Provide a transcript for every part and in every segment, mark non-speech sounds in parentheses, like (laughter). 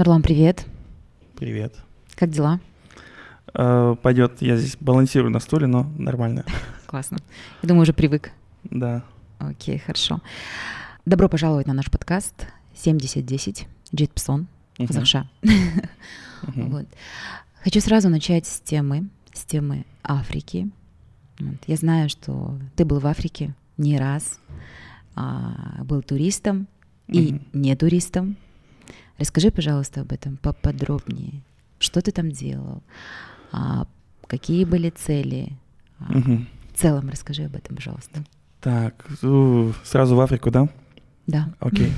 Нурлан, привет. Привет. Как дела? Э, пойдет. Я здесь балансирую на стуле, но нормально. (laughs) Классно. Я думаю, уже привык. Да. Окей, хорошо. Добро пожаловать на наш подкаст 7010 Джит Псон, Казахша. (laughs) Вот. Хочу сразу начать с темы, с темы Африки. Вот. Я знаю, что ты был в Африке не раз, а, был туристом и не туристом. Расскажи, пожалуйста, об этом поподробнее. Что ты там делал? А, какие были цели? А, В целом расскажи об этом, пожалуйста. Так, сразу в Африку, да? Да. Окей.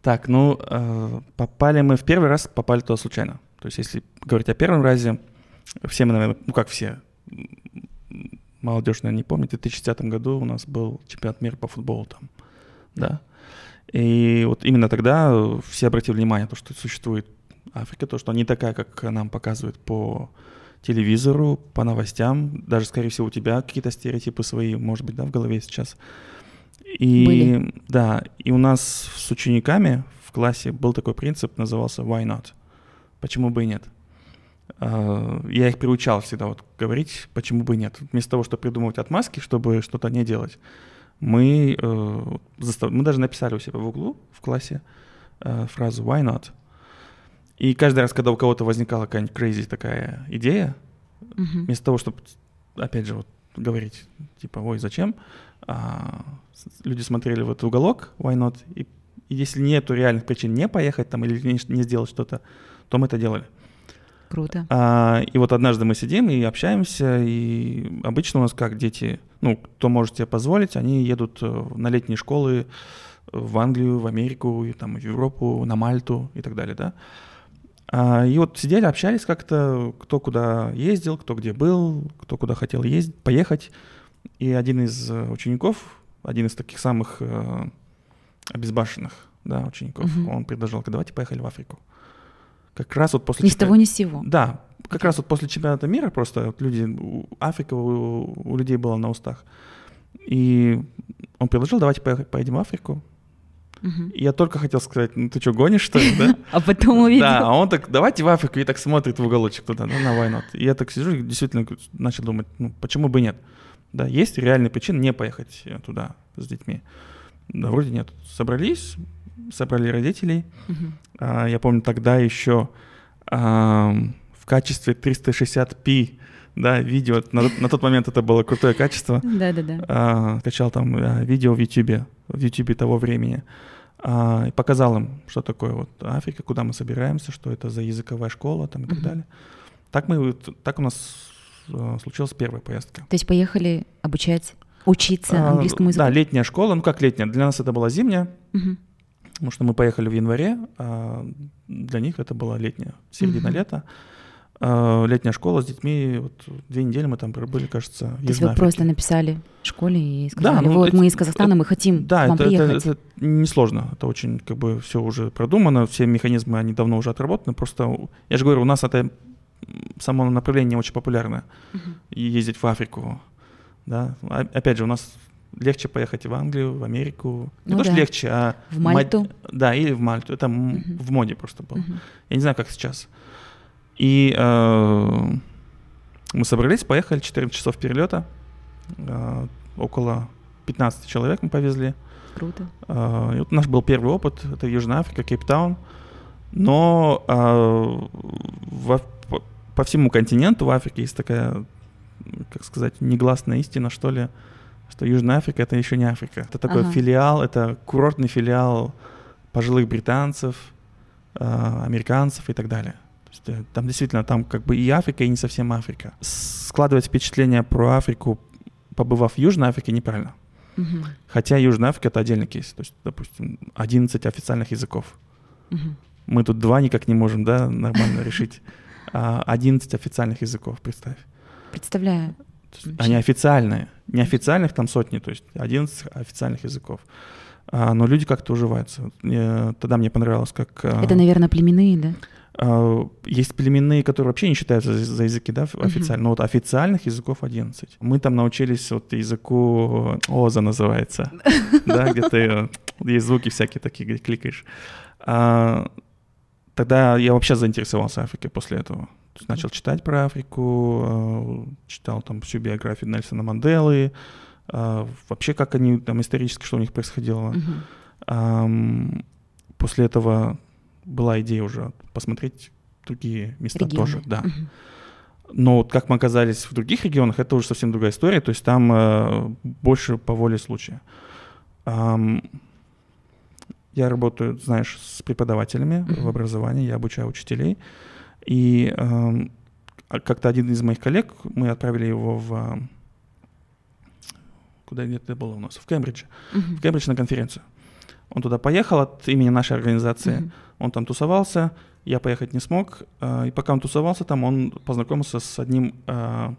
Так, ну, э, попали мы в первый раз, попали туда случайно. То есть, если говорить о первом разе, все мы, наверное, ну как все, молодежь, наверное, не помнит, в 2010 году у нас был чемпионат мира по футболу там, да. И вот именно тогда все обратили внимание, то, что существует Африка, то, что она не такая, как нам показывают по телевизору, по новостям. Даже, скорее всего, у тебя какие-то стереотипы свои, может быть, да, в голове сейчас. И Были. да, и у нас с учениками в классе был такой принцип, назывался why not? Почему бы и нет? А, я их приучал всегда вот говорить, почему бы и нет. Вместо того, чтобы придумывать отмазки, чтобы что-то не делать, мы, э, застав... мы даже написали у себя в углу в классе э, фразу «why not?». И каждый раз, когда у кого-то возникала какая-нибудь crazy такая идея, uh-huh. вместо того, чтобы, опять же, вот говорить, типа, ой, зачем, а, люди смотрели в этот уголок, why not, и, и если нету реальных причин не поехать там или не, не сделать что-то, то мы это делали. Круто. А, и вот однажды мы сидим и общаемся, и обычно у нас как дети, ну, кто может себе позволить, они едут э, на летние школы в Англию, в Америку, и, там, в Европу, на Мальту и так далее, да. А, и вот сидели, общались как-то, кто куда ездил, кто где был, кто куда хотел ездить, поехать. И один из э, учеников, один из таких самых э, обезбашенных да, учеников, угу. он предложил, давайте поехали в Африку. Как раз вот после... Ни с того, ни с сего. Да, как раз вот после чемпионата мира просто вот люди, Африка у, у людей была на устах. И он предложил, давайте поедем в Африку. Угу. Я только хотел сказать, ну ты что, гонишь, что ли, да? (laughs) А потом увидел. Да, а он так, давайте в Африку, и так смотрит в уголочек туда, ну, на войну. И я так сижу и действительно начал думать, ну, почему бы нет? Да, есть реальные причины не поехать туда с детьми. Да, вроде нет. Собрались, собрали родителей. Угу. Я помню, тогда еще в качестве 360p да, видео, на, на тот момент это было крутое качество. Да-да-да. А, качал там а, видео в YouTube, в YouTube того времени. И показал им, что такое вот Африка, куда мы собираемся, что это за языковая школа там и так далее. Так, мы, так у нас случилась первая поездка. То есть поехали обучать, учиться английскому языку? Да, летняя школа, ну как летняя, для нас это была зимняя, uh-huh. Потому что мы поехали в январе, а для них это была летняя, середина uh-huh. лета. летняя школа с детьми, вот две недели мы там пробыли, кажется, в То есть вы просто написали в школе и сказали, да, ну, вот это, мы из Казахстана, мы хотим да, к вам это, приехать. Это, это несложно, это очень как бы все уже продумано, все механизмы, они давно уже отработаны, просто, я же говорю, у нас это само направление очень популярное, uh-huh. ездить в Африку, да, опять же, у нас легче поехать в Англию, в Америку. Не ну, то, да. что легче, а... В Мальту. Мад... Да, или в Мальту. Это uh-huh. в моде просто было. Uh-huh. Я не знаю, как сейчас. И э, мы собрались, поехали, 14 часов перелета. Э, около 15 человек мы повезли. Круто. Э, и вот наш был первый опыт. Это Южная Африка, Кейптаун. Но э, во, по, по всему континенту в Африке есть такая, как сказать, негласная истина, что ли, что Южная Африка это еще не Африка. Это такой ага. филиал, это курортный филиал пожилых британцев, э, американцев и так далее. То есть, там действительно там как бы и Африка, и не совсем Африка. Складывать впечатление про Африку, побывав в Южной Африке, неправильно. Угу. Хотя Южная Африка это отдельный кейс. То есть, допустим, 11 официальных языков. Угу. Мы тут два никак не можем, да, нормально решить. 11 официальных языков, представь. Представляю. Они официальные. Неофициальных там сотни, то есть 11 официальных языков. А, но люди как-то уживаются. Тогда мне понравилось, как... Это, наверное, племенные, да? Есть племенные, которые вообще не считаются за языки, да, официально. Uh-huh. Но вот официальных языков 11. Мы там научились вот языку ОЗа называется, (laughs) да, где ты есть звуки всякие такие, где кликаешь. тогда я вообще заинтересовался Африкой после этого. Начал читать про Африку, э, читал там всю биографию Нельсона Манделы, э, вообще как они там исторически, что у них происходило. Mm-hmm. После этого была идея уже посмотреть другие места Регионы. тоже, да. Mm-hmm. Но вот как мы оказались в других регионах, это уже совсем другая история. То есть там э, больше по воле случая. Эм, я работаю, знаешь, с преподавателями mm-hmm. в образовании, я обучаю учителей. И а как-то один из моих коллег, мы отправили его в... Куда это было у нас? В Кембридж. Mm-hmm. В Кембридж на конференцию. Он туда поехал от имени нашей организации. Mm-hmm. Он там тусовался, я поехать не смог. Э, и пока он тусовался там, он познакомился с одним э,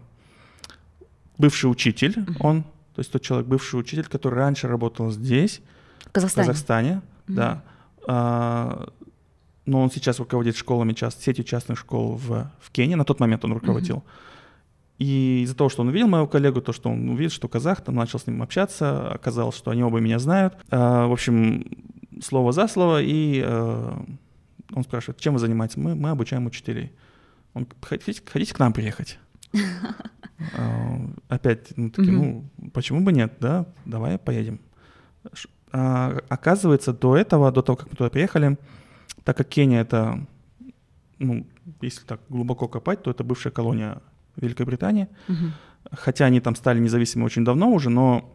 бывший учитель. Mm-hmm. Он, то есть тот человек, бывший учитель, который раньше работал здесь, в Казахстане. В Казахстане, mm-hmm. да. А, но он сейчас руководит школами, част, сетью частных школ в, в Кении. На тот момент он руководил. Mm-hmm. И из-за того, что он увидел моего коллегу, то, что он увидел, что казах, там начал с ним общаться, оказалось, что они оба меня знают. А, в общем, слово за слово, и а, он спрашивает, чем вы занимаетесь? Мы, мы обучаем учителей. Он, хотите, хотите к нам приехать? (laughs) А, опять, ну, такие, ну, почему бы нет, да, давай поедем. А, оказывается, до этого, до того, как мы туда приехали, так как Кения это, ну, если так глубоко копать, то это бывшая колония Великобритании. Угу. Хотя они там стали независимы очень давно уже, но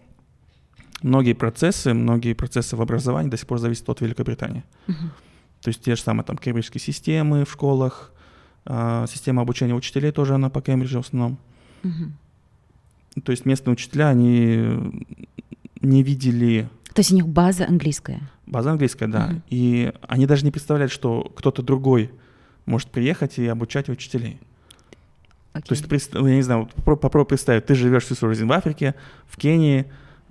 многие процессы, многие процессы в образовании до сих пор зависят от Великобритании. Угу. То есть те же самые там кембриджские системы в школах, э, система обучения учителей тоже она по Кембриджу в основном. Угу. То есть местные учителя, они не видели... То есть у них база английская? База английская, да. Угу. И они даже не представляют, что кто-то другой может приехать и обучать учителей. Okay. То есть, я не знаю, попробуй представить, ты живешь всю свою жизнь в Африке, в Кении,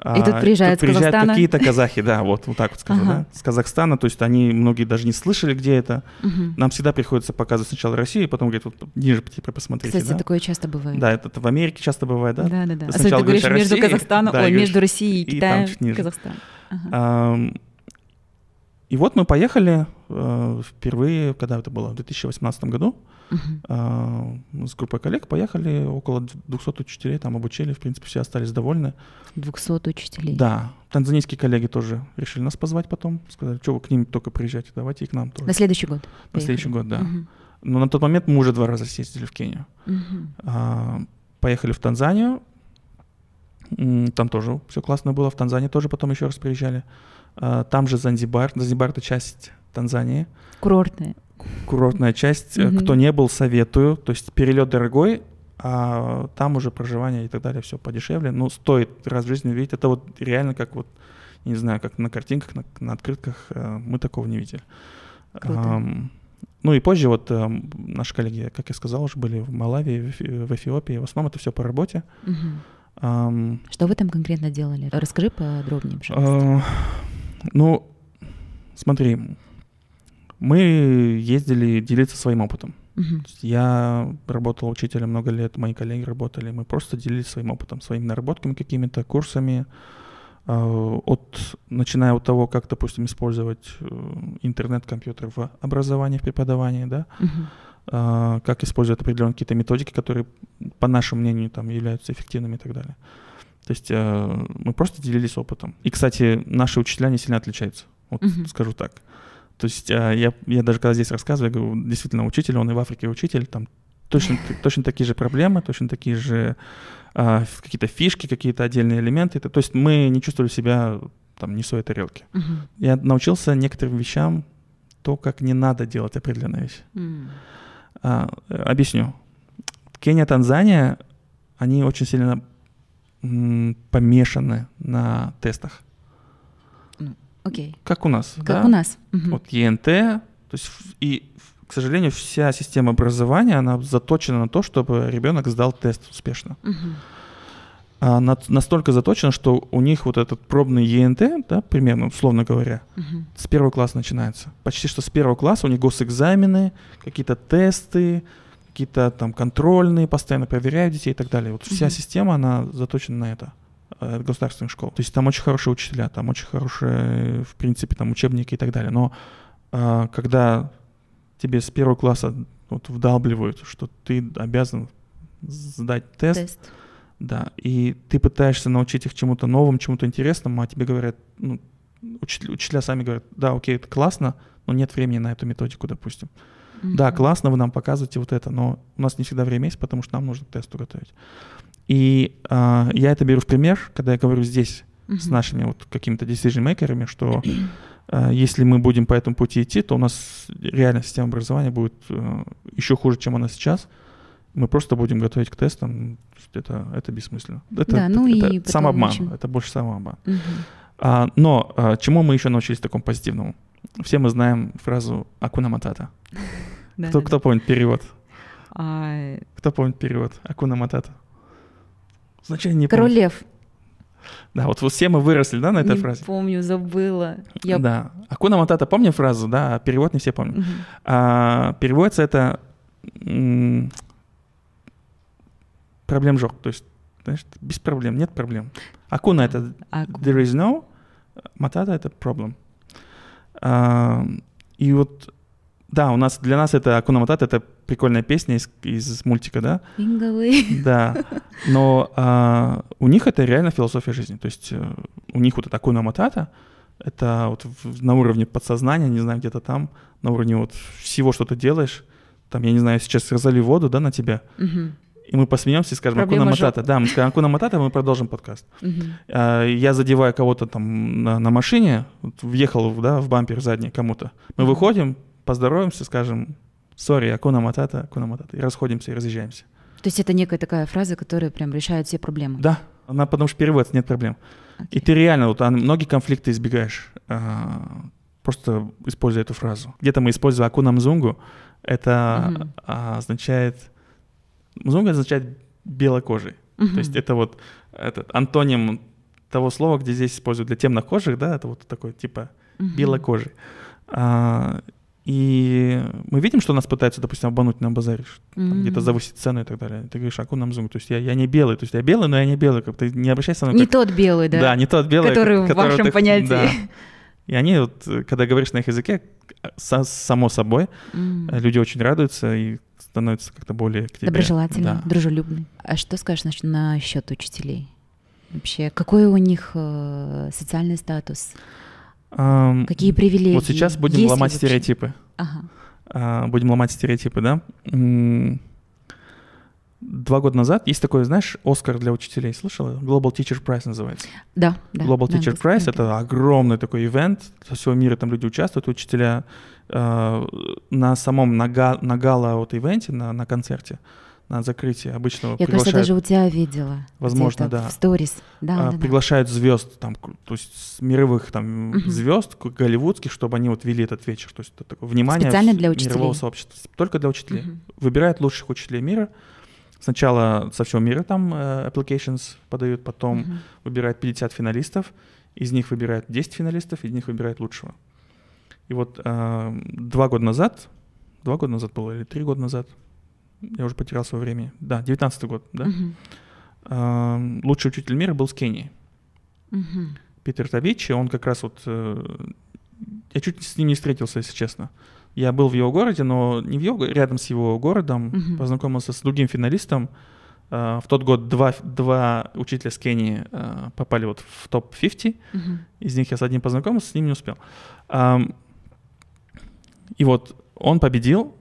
и тут приезжают, тут приезжают какие-то казахи, да, вот, вот так вот скажу, ага. да, с Казахстана, то есть они, многие даже не слышали, где это. Угу. Нам всегда приходится показывать сначала Россию, потом говорят, вот ниже типа, посмотрите. Кстати, да? такое часто бывает. Да, это, это в Америке часто бывает, да? Да, да, да. Особенно ты говоришь между Казахстаном, да, ой, между Россией и Китаем, и Казахстан. Ага. И вот мы поехали э, впервые, когда это было, в 2018 году, э, с группой коллег поехали, около 200 учителей там обучили, в принципе, все остались довольны. 200 учителей? Да. Танзанийские коллеги тоже решили нас позвать потом, сказали, что вы к ним только приезжайте, давайте и к нам тоже. На следующий год? На поехали. следующий год, да. Но на тот момент мы уже два раза съездили в Кению. А, поехали в Танзанию, там тоже все классно было, в Танзании тоже потом еще раз приезжали. А, там же Занзибар. Занзибар — это часть Танзании. Курортная. Курортная часть. Mm-hmm. Кто не был, советую. То есть перелет дорогой, а там уже проживание и так далее все подешевле. Ну, стоит раз в жизни видеть. Это вот реально как вот, не знаю, как на картинках, на, на открытках. Э, мы такого не видели. Круто. Ну и позже вот э, наши коллеги, как я сказал, уже были в Малавии, в, в Эфиопии. В основном это все по работе. Угу. Um, Что вы там конкретно делали? Расскажи подробнее, пожалуйста. Uh, ну, смотри, мы ездили делиться своим опытом. Uh-huh. Я работал учителем много лет, мои коллеги работали. Мы просто делились своим опытом, своими наработками какими-то, курсами. Uh, от, начиная от того, как, допустим, использовать uh, интернет-компьютер в образовании, в преподавании, да, uh, как использовать определенные какие-то методики, которые, по нашему мнению, там, являются эффективными и так далее. То есть э, мы просто делились опытом. И, кстати, наши учителя не сильно отличаются. Вот uh-huh. скажу так. То есть э, я, я даже когда здесь рассказываю, я говорю, действительно, учитель, он и в Африке учитель, там точно, точно такие же проблемы, точно такие же э, какие-то фишки, какие-то отдельные элементы. То есть мы не чувствовали себя там не своей тарелке. Uh-huh. Я научился некоторым вещам, то, как не надо делать определенные вещи. Uh-huh. А, объясню. Кения, Танзания, они очень сильно помешаны на тестах. Окей. Okay. Как у нас. Как да? у нас. Угу. Вот ЕНТ, то есть и, к сожалению, вся система образования, она заточена на то, чтобы ребенок сдал тест успешно. Угу. А на, настолько заточена, что у них вот этот пробный ЕНТ, да, примерно, условно говоря, угу. с первого класса начинается. Почти что с первого класса у них госэкзамены, какие-то тесты, какие-то там контрольные, постоянно проверяют детей и так далее. Вот вся mm-hmm. система, она заточена на это государственных школ. То есть там очень хорошие учителя, там очень хорошие, в принципе, там учебники и так далее. Но э, когда тебе с первого класса вот вдалбливают, что ты обязан сдать тест. тест. Да, и ты пытаешься научить их чему-то новому, чему-то интересному, а тебе говорят, ну, учителя, учителя сами говорят, да, окей, это классно, но нет времени на эту методику, допустим. Mm-hmm. Да, классно, вы нам показываете вот это, но у нас не всегда время есть, потому что нам нужно к тесту готовить. И э, я это беру в пример, когда я говорю здесь mm-hmm. с нашими вот какими-то decision-мейкерами, что э, (clears throat) если мы будем по этому пути идти, то у нас реально система образования будет э, еще хуже, чем она сейчас. Мы просто будем готовить к тестам. Это, это бессмысленно. Это, да, ну это, и это самообман. Очень... Это больше самообман. Угу. А, но а, чему мы еще научились такому позитивному? Все мы знаем фразу «акуна матата». (laughs) Кто, кто помнит перевод? А, кто помнит перевод? Акуна матата. Значение не Король лев. Да, вот все мы выросли, да, на этой не фразе? помню, забыла. Я... Да. Акуна матата, помню фразу, да, а перевод не все помнят. Угу. А, переводится это м- проблем жок, то есть, знаешь, без проблем, нет проблем. Акуна это Аку. there is no, матата это problem. А, и вот да, у нас для нас это Акуна Матата, это прикольная песня из, из мультика, да? Инговы. Да. Но а, у них это реально философия жизни. То есть э, у них вот это Акуна Матата, это вот в, на уровне подсознания, не знаю, где-то там, на уровне вот всего, что ты делаешь. Там, я не знаю, сейчас разали воду, да, на тебя. Угу. И мы посмеемся и скажем Акуна Матата. Да, мы скажем Акуна Матата, мы продолжим подкаст. Угу. А, я задеваю кого-то там на, на машине, вот, въехал да, в бампер задний кому-то. Мы угу. выходим, поздороваемся, скажем, сори, акуна матата, акуна матата, и расходимся, и разъезжаемся. То есть это некая такая фраза, которая прям решает все проблемы? Да, она потому что перевод, нет проблем. Okay. И ты реально, вот многие конфликты избегаешь, а, просто используя эту фразу. Где-то мы используем акуна мзунгу, это uh-huh. а, означает... Мзунгу означает белокожий. Uh-huh. То есть это вот этот антоним того слова, где здесь используют для темнокожих, да, это вот такой типа uh-huh. белокожий. А, и мы видим, что нас пытаются, допустим, обмануть на базаре, mm-hmm. где-то завысить цену и так далее. Ты говоришь, аку нам зум. То есть я, я не белый, то есть я белый, но я не белый. Как ты не обращайся мной. Не как... тот белый, да? Да, не тот белый. Который в вашем ты... понятии. Да. И они вот, когда говоришь на их языке, со, само собой, mm. люди очень радуются и становятся как-то более к тебе. Доброжелательны, да. дружелюбны. А что скажешь насчет учителей? Вообще, какой у них э, социальный статус? Um, Какие привилегии? Вот сейчас будем Есть ломать стереотипы. Ага. Uh, будем ломать стереотипы, да? Два года назад есть такой, знаешь, Оскар для учителей. Слышала? Global Teacher Prize называется. Да, да. Global да, Teacher Prize — это огромный такой ивент. Со всего мира там люди участвуют, учителя. Uh, на самом, на, га, на гала вот ивенте, на, на концерте, на закрытие обычного Я, кажется, даже у тебя видела. Возможно, да. В сторис. Да, а, да, приглашают да. звезд, там, то есть мировых там угу. звезд голливудских, чтобы они вот вели этот вечер. То есть это такое внимание Специально для учителей. мирового сообщества. Только для учителей. Угу. Выбирают лучших учителей мира. Сначала со всего мира там uh, applications подают, потом угу. выбирают 50 финалистов, из них выбирают 10 финалистов, из них выбирают лучшего. И вот uh, два года назад, два года назад было или три года назад, я уже потерял свое время. Да, 19 год, да. Uh-huh. Uh, лучший учитель мира был с Кении. Uh-huh. Питер Тавичи, он как раз вот... Uh, я чуть с ним не встретился, если честно. Я был в его городе, но не в его, рядом с его городом, uh-huh. познакомился с другим финалистом. Uh, в тот год два, два учителя с Кении uh, попали вот в топ-50. Uh-huh. Из них я с одним познакомился, с ним не успел. И вот он победил,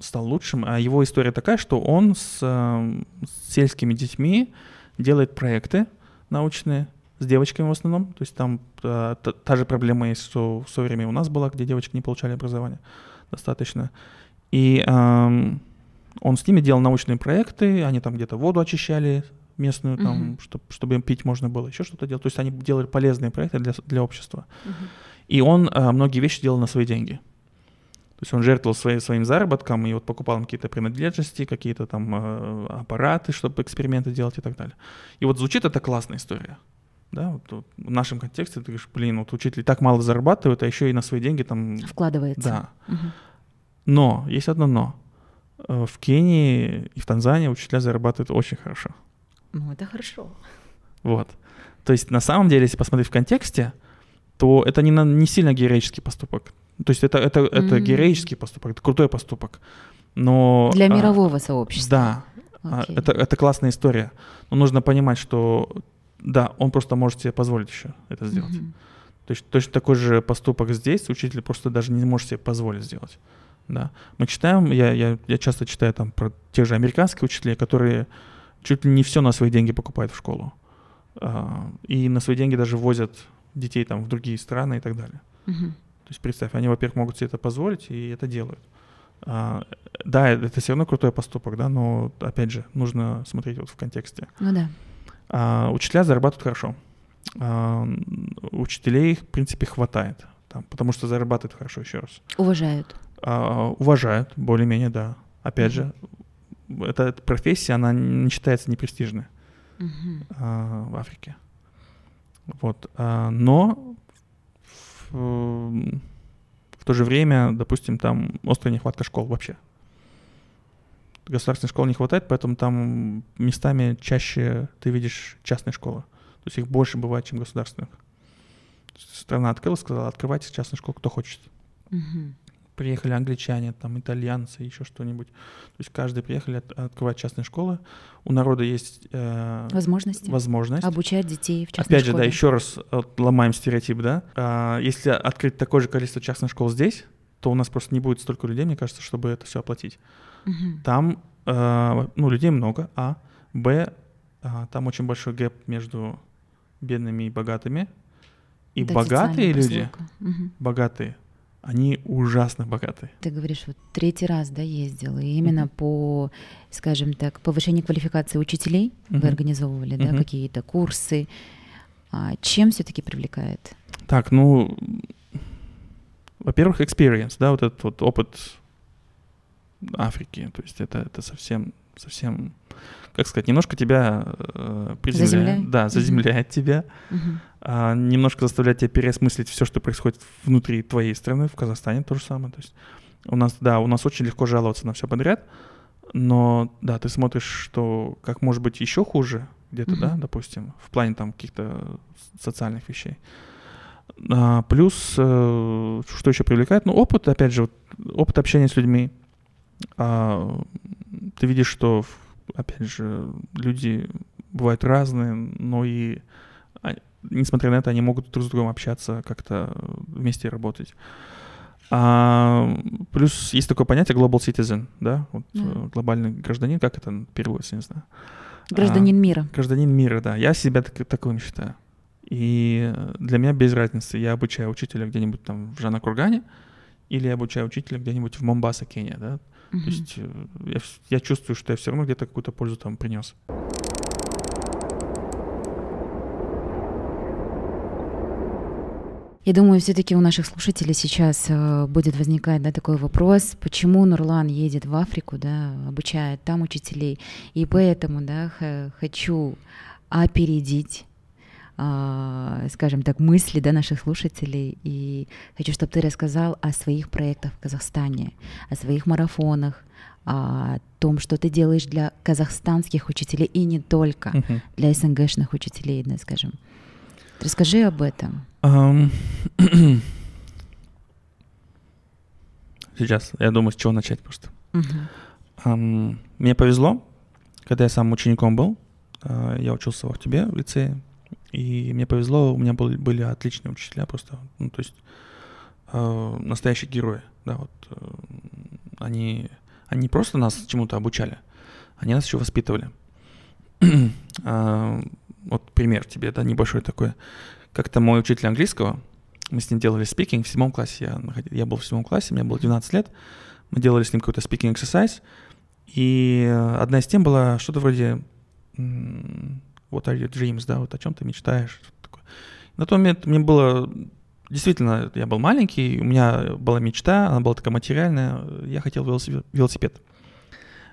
стал лучшим, а его история такая, что он с, э, с сельскими детьми делает проекты научные, с девочками в основном. То есть там та, та, та же проблема есть, что в свое время у нас была, где девочки не получали образование достаточно. И эм, он с ними делал научные проекты, они там где-то воду очищали местную, там, uh-huh. чтоб, чтобы им пить можно было, еще что-то делать. То есть они делали полезные проекты для, для общества. Uh-huh. И он э, многие вещи делал на свои деньги. То есть он жертвовал свои, своим заработком и вот покупал какие-то принадлежности, какие-то там э, аппараты, чтобы эксперименты делать и так далее. И вот звучит это классная история. Да, вот, вот в нашем контексте ты говоришь, блин, вот учитель так мало зарабатывает, а еще и на свои деньги там... Вкладывается. Да. Угу. Но, есть одно но. Э, в Кении и в Танзании учителя зарабатывают очень хорошо. Ну, это хорошо. Вот. То есть, на самом деле, если посмотреть в контексте, то это не, на, не сильно героический поступок. То есть это, это, это mm-hmm. героический поступок, это крутой поступок. Но, Для а, мирового сообщества. Да, okay. это, это классная история. Но нужно понимать, что да, он просто может себе позволить еще это сделать. Mm-hmm. То есть точно такой же поступок здесь учитель просто даже не может себе позволить сделать. Да. Мы читаем, я, я, я часто читаю там про тех же американских учителей, которые чуть ли не все на свои деньги покупают в школу. А, и на свои деньги даже возят детей там в другие страны и так далее. Uh-huh. То есть представь, они, во-первых, могут себе это позволить и это делают. А, да, это все равно крутой поступок, да, но опять же нужно смотреть вот в контексте. Ну да. А, учителя зарабатывают хорошо э, учителей, в принципе, хватает. Там, потому что зарабатывают хорошо, еще раз. Уважают. Э, уважают, более-менее, да. Опять mm-hmm. же, эта, профессия, она не считается непрестижной mm-hmm. э, в Африке. Вот. Э, но в, в то же время, допустим, там острая нехватка школ вообще. Государственных школ не хватает, поэтому там местами чаще ты видишь частные школы. То есть их больше бывает, чем государственных. Страна открыла, сказала, открывайте частную школу, кто хочет. Угу. Приехали англичане, там итальянцы, еще что-нибудь. То есть каждый приехали от, открывать частные школы. У народа есть э, возможности. возможность обучать детей в частной Опять школе. же, да, еще раз ломаем стереотип, да. А, если открыть такое же количество частных школ здесь, то у нас просто не будет столько людей, мне кажется, чтобы это все оплатить. Угу. Там, э, ну, людей много, а, б, а, там очень большой гэп между бедными и богатыми. И да, богатые люди, угу. богатые, они ужасно богатые. Ты говоришь, вот третий раз, да, ездил, и именно mm по, скажем так, повышению квалификации учителей mm вы организовывали, mm да, какие-то курсы. А чем все-таки привлекает? Так, ну, во-первых, experience, да, вот этот вот опыт Африки, то есть это, это совсем, совсем как сказать, немножко тебя э, приземляет. Заземляет? Да, заземляет mm-hmm. тебя. Mm-hmm. А, немножко заставляет тебя переосмыслить все, что происходит внутри твоей страны, в Казахстане то же самое. То есть у нас, да, у нас очень легко жаловаться на все подряд, но, да, ты смотришь, что как может быть еще хуже где-то, mm-hmm. да, допустим, в плане там каких-то социальных вещей. А, плюс, э, что еще привлекает? Ну, опыт, опять же, вот, опыт общения с людьми. А, ты видишь, что опять же, люди бывают разные, но и несмотря на это, они могут друг с другом общаться, как-то вместе работать. А, плюс есть такое понятие global citizen, да, вот, mm. глобальный гражданин, как это переводится, не знаю. Гражданин а, мира. Гражданин мира, да. Я себя так, таковым считаю. И для меня без разницы, я обучаю учителя где-нибудь там в Жанакургане или я обучаю учителя где-нибудь в Момбаса, Кения, да. Угу. То есть э, я, я чувствую, что я все равно где-то какую-то пользу там принес. Я думаю, все-таки у наших слушателей сейчас э, будет возникать да, такой вопрос, почему Нурлан едет в Африку, да, обучает там учителей, и поэтому да, хочу опередить скажем так, мысли да, наших слушателей. И хочу, чтобы ты рассказал о своих проектах в Казахстане, о своих марафонах, о том, что ты делаешь для казахстанских учителей и не только, uh-huh. для СНГшных учителей, да, скажем. Расскажи об этом. Um, (clears throat) сейчас, я думаю, с чего начать просто. Uh-huh. Um, мне повезло, когда я сам учеником был, uh, я учился в Ахтубе в лицее, и мне повезло, у меня были, были отличные учителя просто, ну, то есть э, настоящие герои, да, вот э, они, они просто нас чему-то обучали, они нас еще воспитывали. (clears throat) а, вот пример тебе, да, небольшой такой. Как-то мой учитель английского, мы с ним делали спикинг в седьмом классе, я, я был в седьмом классе, мне было 12 лет, мы делали с ним какой-то спикинг exercise, и одна из тем была что-то вроде what are your dreams, да, вот о чем ты мечтаешь. Такое. На тот момент мне было действительно, я был маленький, у меня была мечта, она была такая материальная, я хотел велосипед.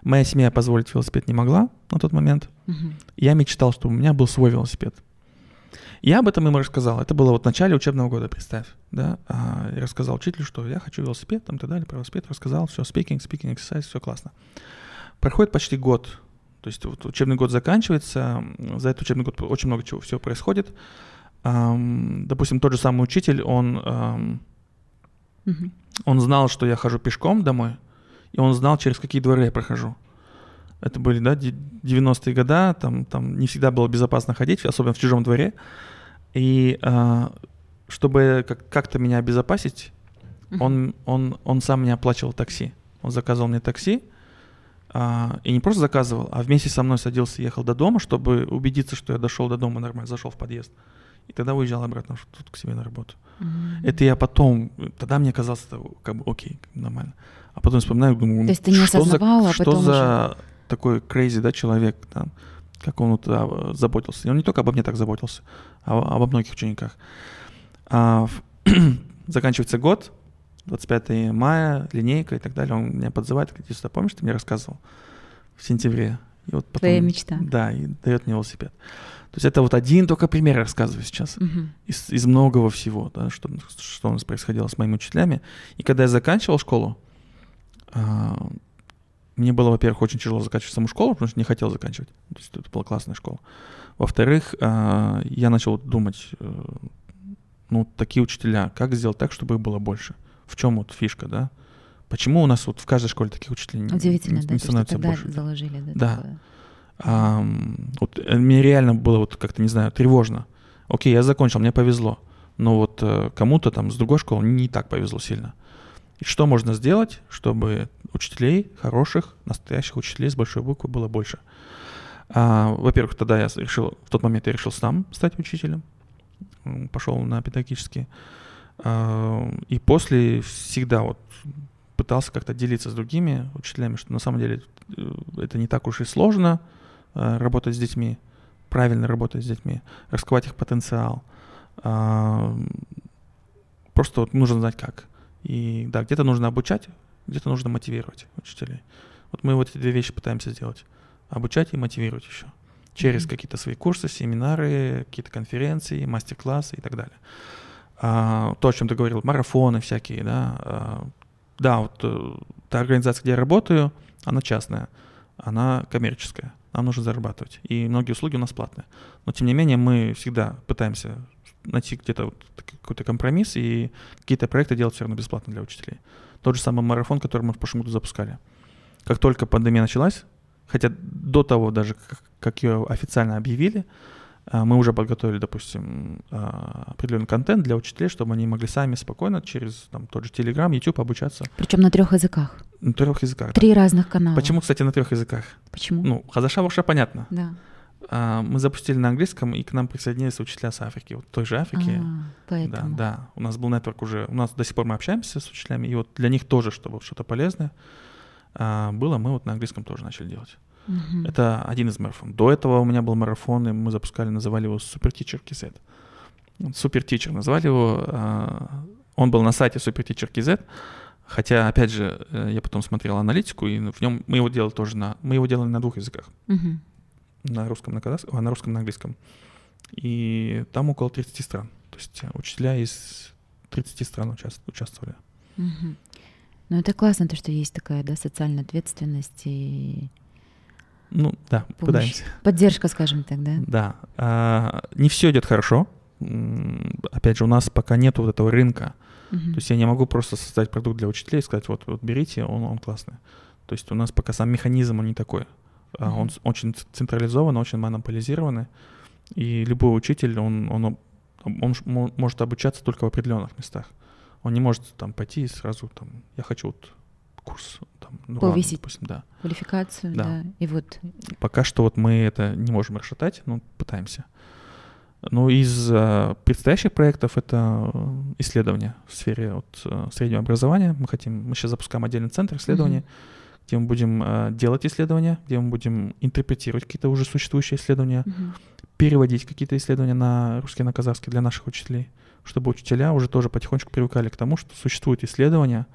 Моя семья позволить велосипед не могла на тот момент. Uh-huh. Я мечтал, чтобы у меня был свой велосипед. Я об этом ему рассказал. Это было вот в начале учебного года, представь. Да? А, я рассказал учителю, что я хочу велосипед, там и так далее, про велосипед рассказал, все, speaking, speaking, exercise, все классно. Проходит почти год, то есть вот учебный год заканчивается, за этот учебный год очень много чего всего происходит. Допустим, тот же самый учитель, он Мгм. Он знал, что я хожу пешком домой, и он знал, через какие дворы я прохожу. Это были, да, де- 90-е года, там, там не всегда было безопасно ходить, особенно в чужом дворе. И а, чтобы как- как-то меня обезопасить, он, он, он сам мне оплачивал такси. Он заказывал мне такси, и не просто заказывал, а вместе со мной садился и ехал до дома, чтобы убедиться, что я дошел до дома нормально, зашел в подъезд. И тогда уезжал обратно тут к себе на работу. Мгм. Это я потом, тогда мне казалось, это как бы окей, нормально. А потом вспоминаю, думаю, То есть ты не что за, а что за такой crazy, да, человек, там, как он вот, а, заботился. И он не только обо мне так заботился, а о- обо многих учениках. А, (clears throat) заканчивается год, 25 мая, линейка и так далее. Он меня подзывает, говорит, «Иди сюда, помнишь, ты мне рассказывал в сентябре? И вот потом, Твоя мечта. Да, и дает мне велосипед. То есть это вот один только пример я рассказываю сейчас Мгм. из, из многого всего, да, что, что у нас происходило с моими учителями. И когда я заканчивал школу, а, мне было, во-первых, очень тяжело заканчивать саму школу, потому что не хотел заканчивать. То есть это была классная школа. Во-вторых, а, я начал думать, э, ну, такие учителя, как сделать так, чтобы их было больше? В чем вот фишка, да? Почему у нас вот в каждой школе таких учителей Удивительно, не- да, не становится тогда больше? заложили, да, Да. такое. Ам, вот э, мне реально было вот как-то, не знаю, тревожно. Окей, я закончил, мне повезло. Но вот э, кому-то там с другой школы не так повезло сильно. И что можно сделать, чтобы учителей, хороших, настоящих учителей с большой буквы было больше? А, во-первых, тогда я решил, в тот момент я решил сам стать учителем. Пошел на педагогический. А, и после всегда вот пытался как-то делиться с другими учителями, что на самом деле э, это не так уж и сложно э, работать с детьми, правильно работать с детьми, раскрывать их потенциал. Просто вот нужно знать как. И да, где-то нужно обучать, где-то нужно мотивировать учителей. Вот мы вот эти две вещи пытаемся сделать. Обучать и мотивировать еще. Через Мгм. какие-то свои курсы, семинары, какие-то конференции, мастер-классы и так далее. А, то, о чем ты говорил, марафоны всякие, да. а, да, вот э, та организация, где я работаю, она частная, она коммерческая, нам нужно зарабатывать. И многие услуги у нас платные. Но тем не менее мы всегда пытаемся найти где-то вот какой-то компромисс и какие-то проекты делать все равно бесплатно для учителей. Тот же самый марафон, который мы в прошлом году запускали. Как только пандемия началась, хотя до того даже, как, ее официально объявили, мы уже подготовили, допустим, а, определенный контент для учителей, чтобы они могли сами спокойно через там, тот же Telegram, YouTube обучаться Причем на трех языках. на трех языках. да. Три разных канала. Почему, кстати, на трех языках? Почему? Ну, Хазаша Варша понятно. да. А, мы запустили на английском, и к нам присоединились учителя с Африки, вот той же Африки. А, Да, поэтому. да. У нас был нетворк уже, у нас до сих пор мы общаемся с учителями, и вот для них тоже, чтобы что-то полезное а, было, мы вот на английском тоже начали делать. Мгм. Это один из марафонов. До этого у меня был марафон, и мы запускали, называли его Super Teacher KZ. Супер Teacher назвали его. а, Он был на сайте Super Teacher KZ. Хотя, опять же, э, я потом смотрел аналитику, и в нем мы его делали тоже на... Мы его делали на двух языках. Мгм. На русском, на казахском, а на русском, на английском. И там около 30 стран. То есть учителя из 30 стран участ- участвовали. Мгм. Ну, это классно, то, что есть такая, да, социальная ответственность и Ну, да, помощь. пытаемся. Поддержка, скажем так, да? Да. А, не все идет хорошо. Опять же, у нас пока нет вот этого рынка. Мгм. То есть я не могу просто создать продукт для учителей и сказать, вот, вот берите, он, он классный. То есть у нас пока сам механизм, он не такой. А, Он очень централизован, очень монополизированный. И любой учитель, он, он, он может обучаться только в определенных местах. Он не может там пойти и сразу там, я хочу вот курс там, Нурлана, Повысить. допустим, да. Квалификацию, Да. да. И вот Пока что вот мы это не можем расшатать, но пытаемся. Ну, из э, предстоящих проектов это э, исследования в сфере вот, э, среднего образования. Мы хотим, мы сейчас запускаем отдельный центр исследований, Мгм. где мы будем э, делать исследования, где мы будем интерпретировать какие-то уже существующие исследования, Мгм. переводить какие-то исследования на русский, на казахский для наших учителей, чтобы учителя уже тоже потихонечку привыкали к тому, что существуют исследования.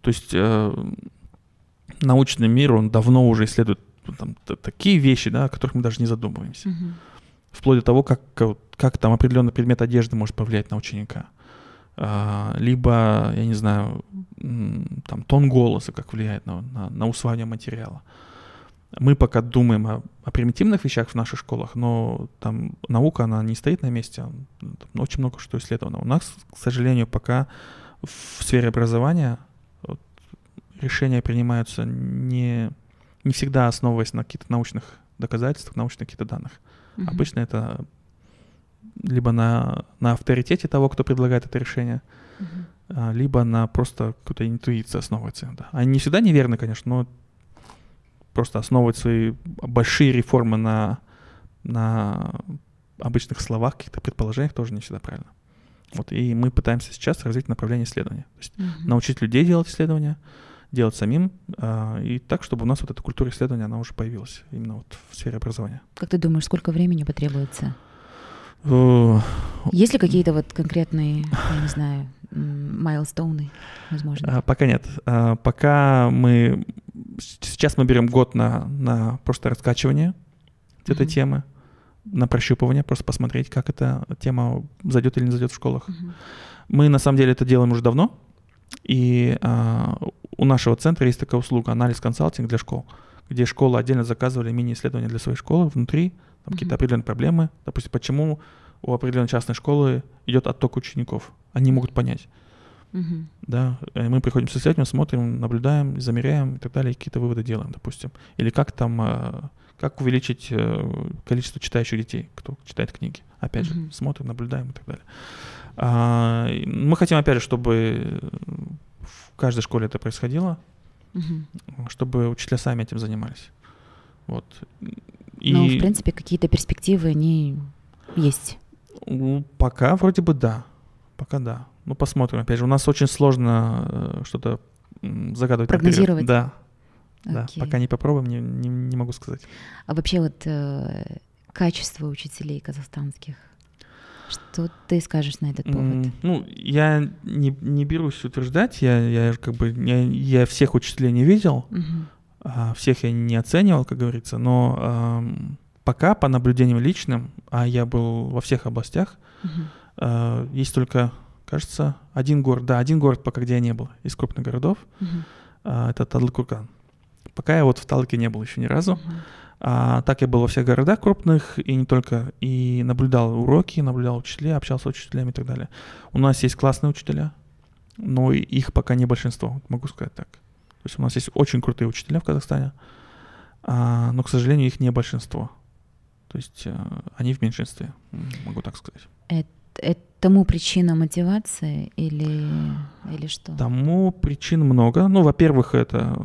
То есть э, научный мир, он давно уже исследует там, такие вещи, да, о которых мы даже не задумываемся. Мгм. Вплоть до того, как, как, как там определенный предмет одежды может повлиять на ученика. А, либо, я не знаю, там тон голоса, как влияет на, на, на усваивание материала. Мы пока думаем о, о примитивных вещах в наших школах, но там наука, она не стоит на месте, там очень много что исследовано. У нас, к сожалению, пока в сфере образования решения принимаются не, не всегда основываясь на каких-то научных доказательствах, научных каких-то данных. Mm-hmm. Обычно это либо на, на авторитете того, кто предлагает это решение, mm-hmm. либо на просто какой-то интуиции основывается. Да. Они не всегда неверны, конечно, но просто основывать свои большие реформы на, на обычных словах, каких-то предположениях тоже не всегда правильно. Вот, и мы пытаемся сейчас развить направление исследования. То есть mm-hmm. научить людей делать исследования, делать самим, э, и так, чтобы у нас вот эта культура исследования, она уже появилась именно вот в сфере образования. Как ты думаешь, сколько времени потребуется? Есть ли какие-то вот конкретные, я не знаю, майлстоуны, возможно? Uh, пока нет. Uh, пока мы... Сейчас мы берем год на, на просто раскачивание mm-hmm. этой темы на прощупывание, просто посмотреть, как эта тема зайдет или не зайдет в школах. Uh-huh. Мы на самом деле это делаем уже давно, и а, у нашего центра есть такая услуга анализ консалтинг для школ, где школы отдельно заказывали мини-исследования для своей школы внутри, там uh-huh. какие-то определенные проблемы, допустим, почему у определенной частной школы идет отток учеников, они могут понять. Uh-huh. Да, мы приходим с исследованием, смотрим, наблюдаем, замеряем и так далее, какие-то выводы делаем, допустим. Или как там а, как увеличить э, количество читающих детей, кто читает книги. Опять mm-hmm. же, смотрим, наблюдаем и так далее. А, мы хотим, опять же, чтобы в каждой школе это происходило, mm-hmm. чтобы учителя сами этим занимались. Вот. И... Ну, в принципе, какие-то перспективы, они есть. Пока вроде бы да. Пока да. Ну, посмотрим. Опять же, у нас очень сложно э, что-то загадывать. Прогнозировать. Наперед. Да, да, Окей. пока не попробуем, не, не, не могу сказать. А вообще вот э, качество учителей казахстанских, что ты скажешь на этот повод? Ну, я не, не берусь утверждать, я, я как бы я, я всех учителей не видел, а, всех я не оценивал, как говорится, но пока по наблюдениям личным, а я был во всех областях, э, есть только, кажется, один город, да, один город пока где я не был из крупных городов, uh-huh. э, это Тадлыкурган. Пока я вот в Талке не был еще ни разу. Uh-huh. А, так я был во всех городах крупных и не только. И наблюдал уроки, наблюдал учителей, общался с учителями и так далее. У нас есть классные учителя, но их пока не большинство, могу сказать так. То есть у нас есть очень крутые учителя в Казахстане, а, но, к сожалению, их не большинство. То есть а, они в меньшинстве, могу так сказать. Это, это тому причина мотивации или, или что? Тому причин много. Ну, во-первых, это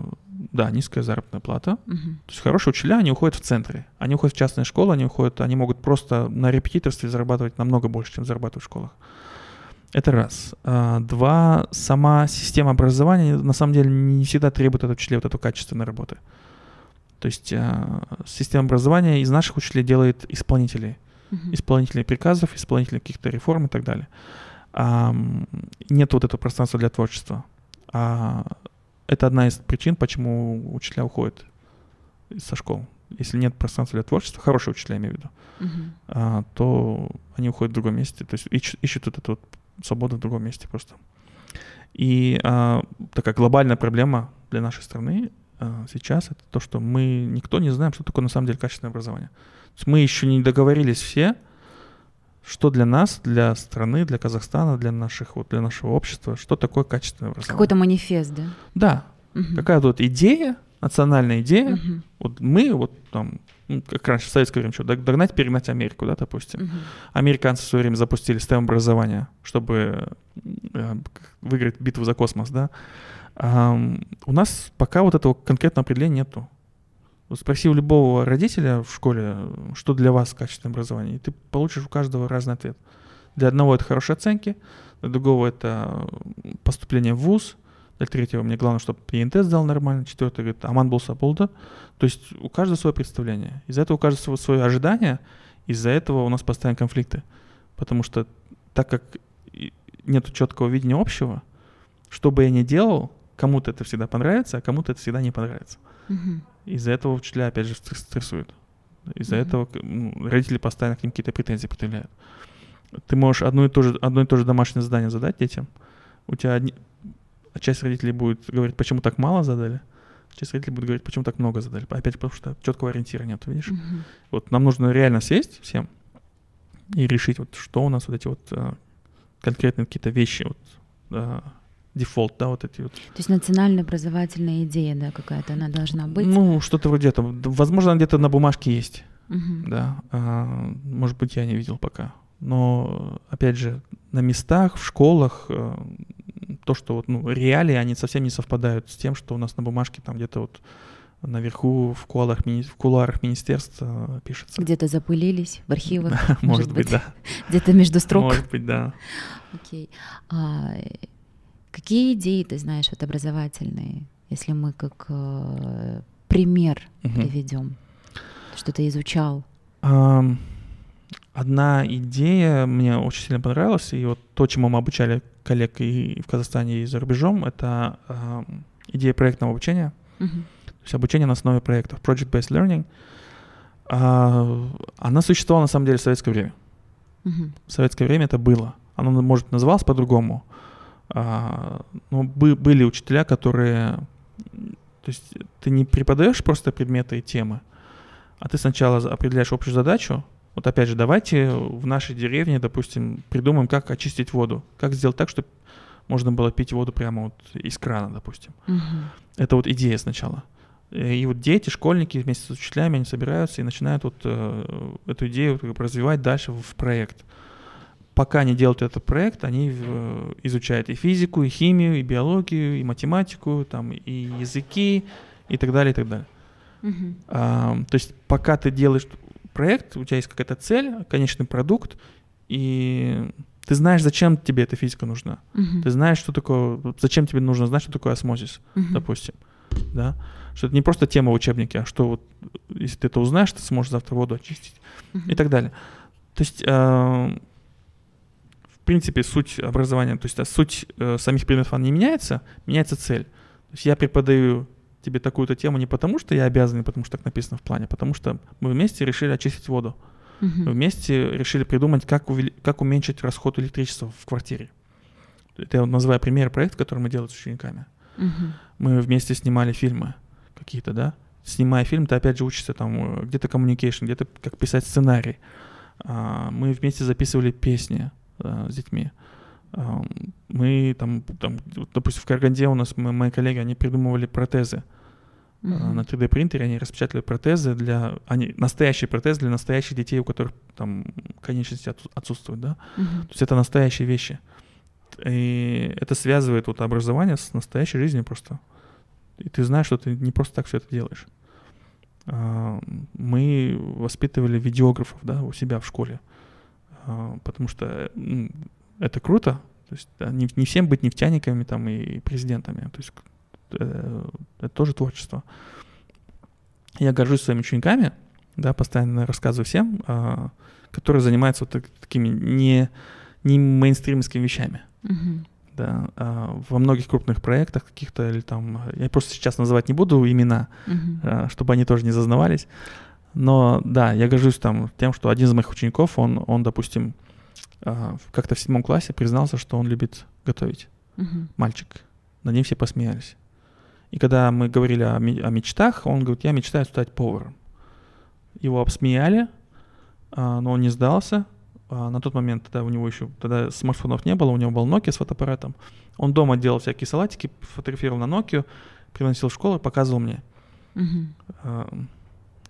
да, низкая заработная плата. Угу. То есть хорошие учителя, они уходят в центры. Они уходят в частные школы, они уходят, они могут просто на репетиторстве зарабатывать намного больше, чем зарабатывают в школах. Это раз. А, два, сама система образования на самом деле не всегда требует от учителей вот эту качественной работы. То есть а, система образования из наших учителей делает исполнителей. Uh-huh. Исполнителей приказов, исполнителей каких-то реформ и так далее. Нет вот этого пространства для творчества. А это одна из причин, почему учителя уходят со школ. Если нет пространства для творчества, хорошие учителя, я имею в виду, uh-huh. а, то они уходят в другом месте, то есть ищут, ищут вот эту вот свободу в другом месте просто. И а, такая глобальная проблема для нашей страны а, сейчас это то, что мы никто не знаем, что такое на самом деле качественное образование. То есть мы еще не договорились все, что для нас, для страны, для Казахстана, для наших вот для нашего общества, что такое качественное образование. Какой-то манифест, да? Да. Угу. Какая-то вот идея, национальная идея. Угу. Вот мы вот там, ну, как раньше в советское время, что догнать, перегнать Америку, да, допустим. Угу. Американцы в свое время запустили STEM образование, чтобы э, выиграть битву за космос, да. А, у нас пока вот этого конкретного определения нету. Спроси у любого родителя в школе, что для вас качественное образование, и ты получишь у каждого разный ответ. Для одного это хорошие оценки, для другого это поступление в ВУЗ, для третьего мне главное, чтобы ПНТ сдал нормально, четвертый говорит, Аман был Сапулда. То есть у каждого свое представление. Из-за этого у каждого свое ожидание, из-за этого у нас постоянно конфликты. Потому что так как нет четкого видения общего, что бы я ни делал, кому-то это всегда понравится, а кому-то это всегда не понравится. Угу. Из-за этого учителя, опять же, стрессуют. Из-за этого ну, родители постоянно к ним какие-то претензии предъявляют. Ты можешь одно и то же, одно и то же домашнее задание задать детям. У тебя одни... Часть родителей будет говорить, почему так мало задали. Часть родителей будет говорить, почему так много задали. Опять потому что четкого ориентира нет, видишь? Mm-hmm. Вот нам нужно реально сесть всем и решить, вот что у нас вот эти вот а, конкретные какие-то вещи, вот, а, дефолт, да, вот эти вот. То есть национальная образовательная идея, да, какая-то она должна быть? Ну, что-то вроде этого. Возможно, она где-то на бумажке есть, Мгм. да. А, может быть, я не видел пока. Но, опять же, на местах, в школах, э, то, что вот, ну, реалии, они совсем не совпадают с тем, что у нас на бумажке там где-то вот наверху в кулуарах, в кулуарах министерства пишется. Где-то запылились в архивах, (laughs) Может быть, да. (laughs) где-то между строк. Может быть, да. Окей. Э, какие идеи ты знаешь вот образовательные, если мы как э, пример Мгм. приведем, что ты изучал? Ам, Одна идея мне очень сильно понравилась, и вот то, чему мы обучали коллег и в Казахстане, и за рубежом, это ам, идея проектного обучения, Мгм. то есть обучение на основе проектов, project-based learning. А, Она существовала на самом деле в советское время. Мгм. В советское время это было. Оно, может, называлось по-другому. А, Но бы- были учителя, которые... То есть ты не преподаешь просто предметы и темы, а ты сначала определяешь общую задачу. Вот опять же, давайте в нашей деревне, допустим, придумаем, как очистить воду. Как сделать так, чтобы можно было пить воду прямо вот из крана, допустим. Мгм. Это вот идея сначала. И вот дети, школьники вместе с учителями, они собираются и начинают вот э, эту идею развивать дальше в проект. Пока они делают этот проект, они э, изучают и физику, и химию, и биологию, и математику, там, и языки, и так далее, и так далее. Мгм. А, то есть пока ты делаешь проект, у тебя есть какая-то цель, конечный продукт, и ты знаешь, зачем тебе эта физика нужна. Мгм. Ты знаешь, что такое, зачем тебе нужно знать, что такое осмозис Мгм. допустим, да, что это не просто тема в учебнике, а что вот, если ты это узнаешь, ты сможешь завтра воду очистить Мгм. и так далее. То есть, э, в принципе, суть образования, то есть а суть э, самих предметов, она не меняется, меняется цель. То есть я преподаю тебе такую-то тему не потому, что я обязан, потому что так написано в плане, а потому что мы вместе решили очистить воду. Мы вместе решили придумать, как, увели- как уменьшить расход электричества в квартире. Это я называю пример проекта, который мы делаем с учениками Мгм. мы вместе снимали фильмы какие-то, да. Снимая фильм, ты опять же учишься там э, где-то communication, где-то как писать сценарий. А, Мы вместе записывали песни э, с детьми. А, Мы там, там, допустим, в Караганде у нас мы- мои коллеги, они придумывали протезы. Мгм. На 3D принтере они распечатали протезы для, они, настоящие протезы для настоящих детей, у которых там конечности отсу- отсутствуют, да. Мгм. То есть это настоящие вещи. И это связывает вот образование с настоящей жизнью просто. И ты знаешь, что ты не просто так все это делаешь. Мы воспитывали видеографов, да, у себя в школе. А, Потому что м, это круто. То есть да, не, не всем быть нефтяниками там и президентами. То есть э, это тоже творчество. Я горжусь своими учениками, да, постоянно рассказываю всем, а, которые занимаются вот так- такими не, не мейнстримскими вещами. Мгм. Да, а, во многих крупных проектах каких-то или там, я просто сейчас называть не буду имена, Мгм. а, чтобы они тоже не зазнавались. Но да, я горжусь там тем, что один из моих учеников, он, он допустим, а, как-то в седьмом классе признался, что он любит готовить. Мгм. Мальчик. Над ним все посмеялись. И когда мы говорили о, о мечтах, он говорит, я мечтаю стать поваром. Его обсмеяли, а, но он не сдался. А, На тот момент тогда у него еще тогда смартфонов не было, у него был Nokia с фотоаппаратом. Он дома делал всякие салатики, фотографировал на Nokia, приносил в школу и показывал мне. Мгм.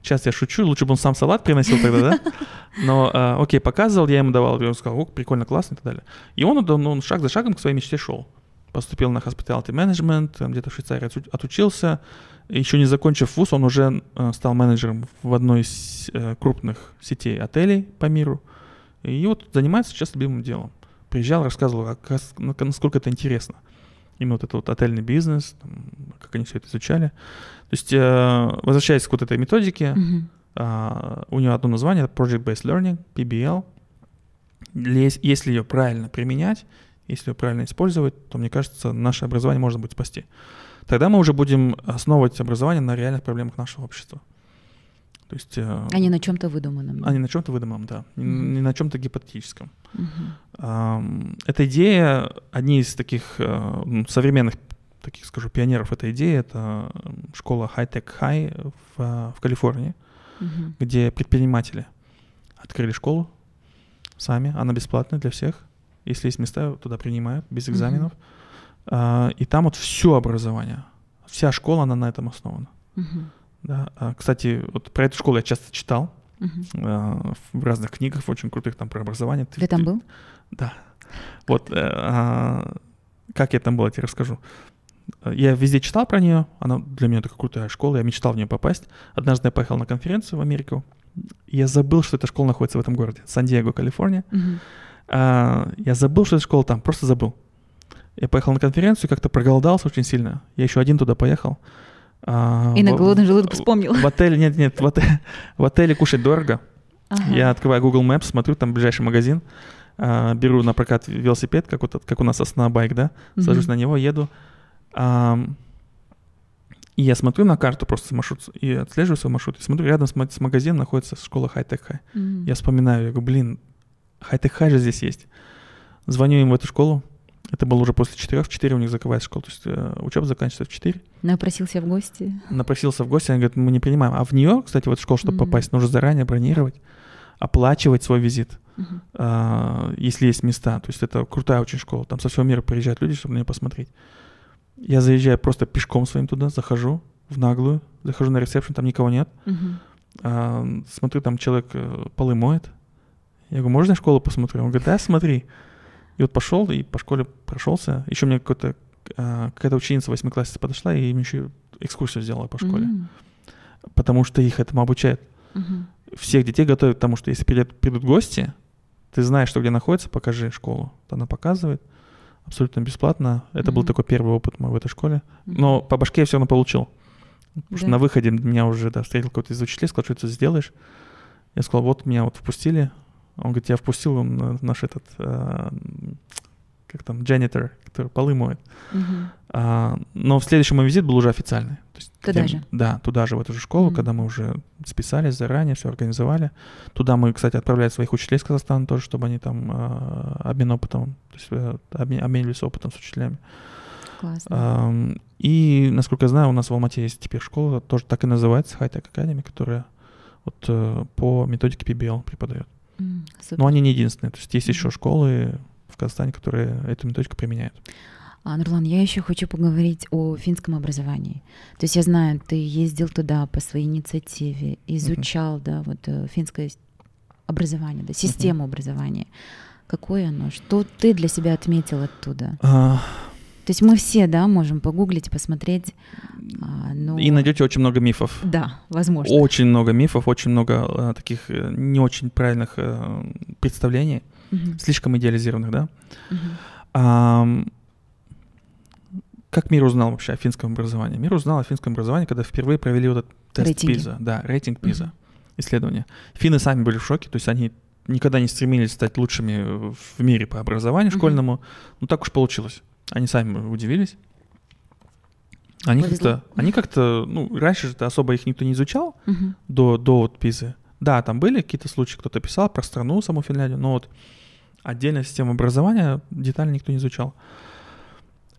Сейчас я шучу, лучше бы он сам салат приносил тогда, да? (laughs) Но, а, окей, показывал, я ему давал, он сказал, о, прикольно, классно и так далее. И он, ну, он шаг за шагом к своей мечте шел. Поступил на hospitality management, где-то в Швейцарии оту- отучился. Еще не закончив вуз, он уже э, стал менеджером в одной из э, крупных сетей отелей по миру. И вот занимается сейчас любимым делом. Приезжал, рассказывал, на- насколько это интересно. Именно вот этот вот отельный бизнес, там, как они все это изучали. То есть, э, возвращаясь к вот этой методике, а, у нее одно название Project-Based Learning, PBL. Если ее правильно применять, если ее правильно использовать, то, мне кажется, наше образование можно будет спасти. Тогда мы уже будем основывать образование на реальных проблемах нашего общества. То есть, э, А не на чем-то выдуманном. да? а не на чем-то выдуманном, да, не, Мгм. не на чем-то гипотетическом. Ам, Эта идея, одни из таких э, современных, таких скажу, пионеров этой идеи, это школа High Tech High в, в Калифорнии Мгм. где предприниматели открыли школу сами, она бесплатная для всех. Если есть места, туда принимают без экзаменов. А, и там вот все образование, вся школа, она на этом основана. Мгм. Да. А, Кстати, вот про эту школу я часто читал а, в разных книгах, очень крутых там про образование. Ты там был? Да. Вот э, а, как я там был, я тебе расскажу. Я везде читал про нее, она для меня такая крутая школа, я мечтал в нее попасть. Однажды я поехал на конференцию в Америку, я забыл, что эта школа находится в этом городе, Сан-Диего, Калифорния. А, я забыл, что эта школа там, просто забыл. Я поехал на конференцию, как-то проголодался очень сильно. Я еще один туда поехал. А, И на голодный желудок вспомнил. В отеле, нет, нет, в отеле, в отеле кушать дорого. Ага. Я открываю Google Maps, смотрю, там ближайший магазин, а, беру на прокат велосипед, как, вот, как у нас Байк, да, сажусь Мгм. на него, еду. И я смотрю на карту просто маршрут и отслеживаю свой маршрут. И смотрю, рядом с, с магазином находится школа Хай-Тек Хай. Мгм. Я вспоминаю, я говорю, блин, Хай-Тек Хай же здесь есть. Звоню им в эту школу. Это было уже после четырех. В четыре у них закрывается школа. То есть э, учеба заканчивается в четыре. Напросился в гости. Напросился в гости, они говорят, мы не принимаем. А в нее, кстати, в эту школу, чтобы Мгм. попасть, нужно заранее бронировать, оплачивать свой визит. Мгм. а, если есть места. То есть это крутая очень школа. Там со всего мира приезжают люди, чтобы на нее посмотреть. Я заезжаю просто пешком своим туда, захожу в наглую, захожу на ресепшн, там никого нет. Мгм. А, смотрю, там человек э, полы моет. Я говорю, можно я школу посмотрю? Он говорит, да, смотри. И вот пошел и по школе прошелся. Еще мне какой-то, а, какая-то ученица восьмиклассница подошла и мне еще экскурсию сделала по школе. М. Потому что их этому обучают. Мгм. Всех детей готовят к тому, что если придет- придут гости, ты знаешь, что где находится, покажи школу. Она показывает абсолютно бесплатно. Это был Мгм. такой первый опыт мой в этой школе. Но по башке я все равно получил. Потому что Да. на выходе меня уже да, встретил какой-то из учителей, сказал, что ты сделаешь. Я сказал, вот меня вот впустили. Он говорит, я впустил э, наш этот, э, как там, janitor, который полы моет. Мгм. А, но в следующий мой визит был уже официальный. То есть, Туда я- же? Да, туда же, в эту же школу, Мгм. когда мы уже списались заранее, все организовали. Туда мы, кстати, отправляли своих учителей из Казахстана тоже, чтобы они там э, обмен опытом, то есть э, обмен- обменивались опытом с учителями. Классно. Ам, и, насколько я знаю, у нас в Алмате есть теперь школа, тоже так и называется, Hightech Academy, которая вот э, по методике PBL преподает. Супер. Но они не единственные, то есть есть еще Мгм. школы в Казахстане, которые эту методику применяют. А, Нурлан, я еще хочу поговорить о финском образовании. То есть я знаю, ты ездил туда по своей инициативе, изучал, да, вот э, финское образование, да, систему образования. Какое оно? Что ты для себя отметил оттуда? А, То есть мы все, да, можем погуглить, посмотреть. а, но- И найдете очень много мифов. Да, возможно. Очень много мифов, очень много э, таких э, не очень правильных представлений, Мгм, слишком идеализированных, да. мгм, Ам, как мир узнал вообще о финском образовании? Мир узнал о финском образовании, когда впервые провели вот этот тест Рейтинги. ПИЗа. Да, рейтинг. ПИЗа, исследование. Финны сами были в шоке, то есть они никогда не стремились стать лучшими в мире по образованию Мгм. школьному. Ну так уж получилось. Они сами удивились. Они как-то, они как-то, ну, раньше же особо их никто не изучал, мгм. до, до вот ПИЗы. Да, там были какие-то случаи, кто-то писал про страну, саму Финляндию, но вот отдельная система образования детально никто не изучал.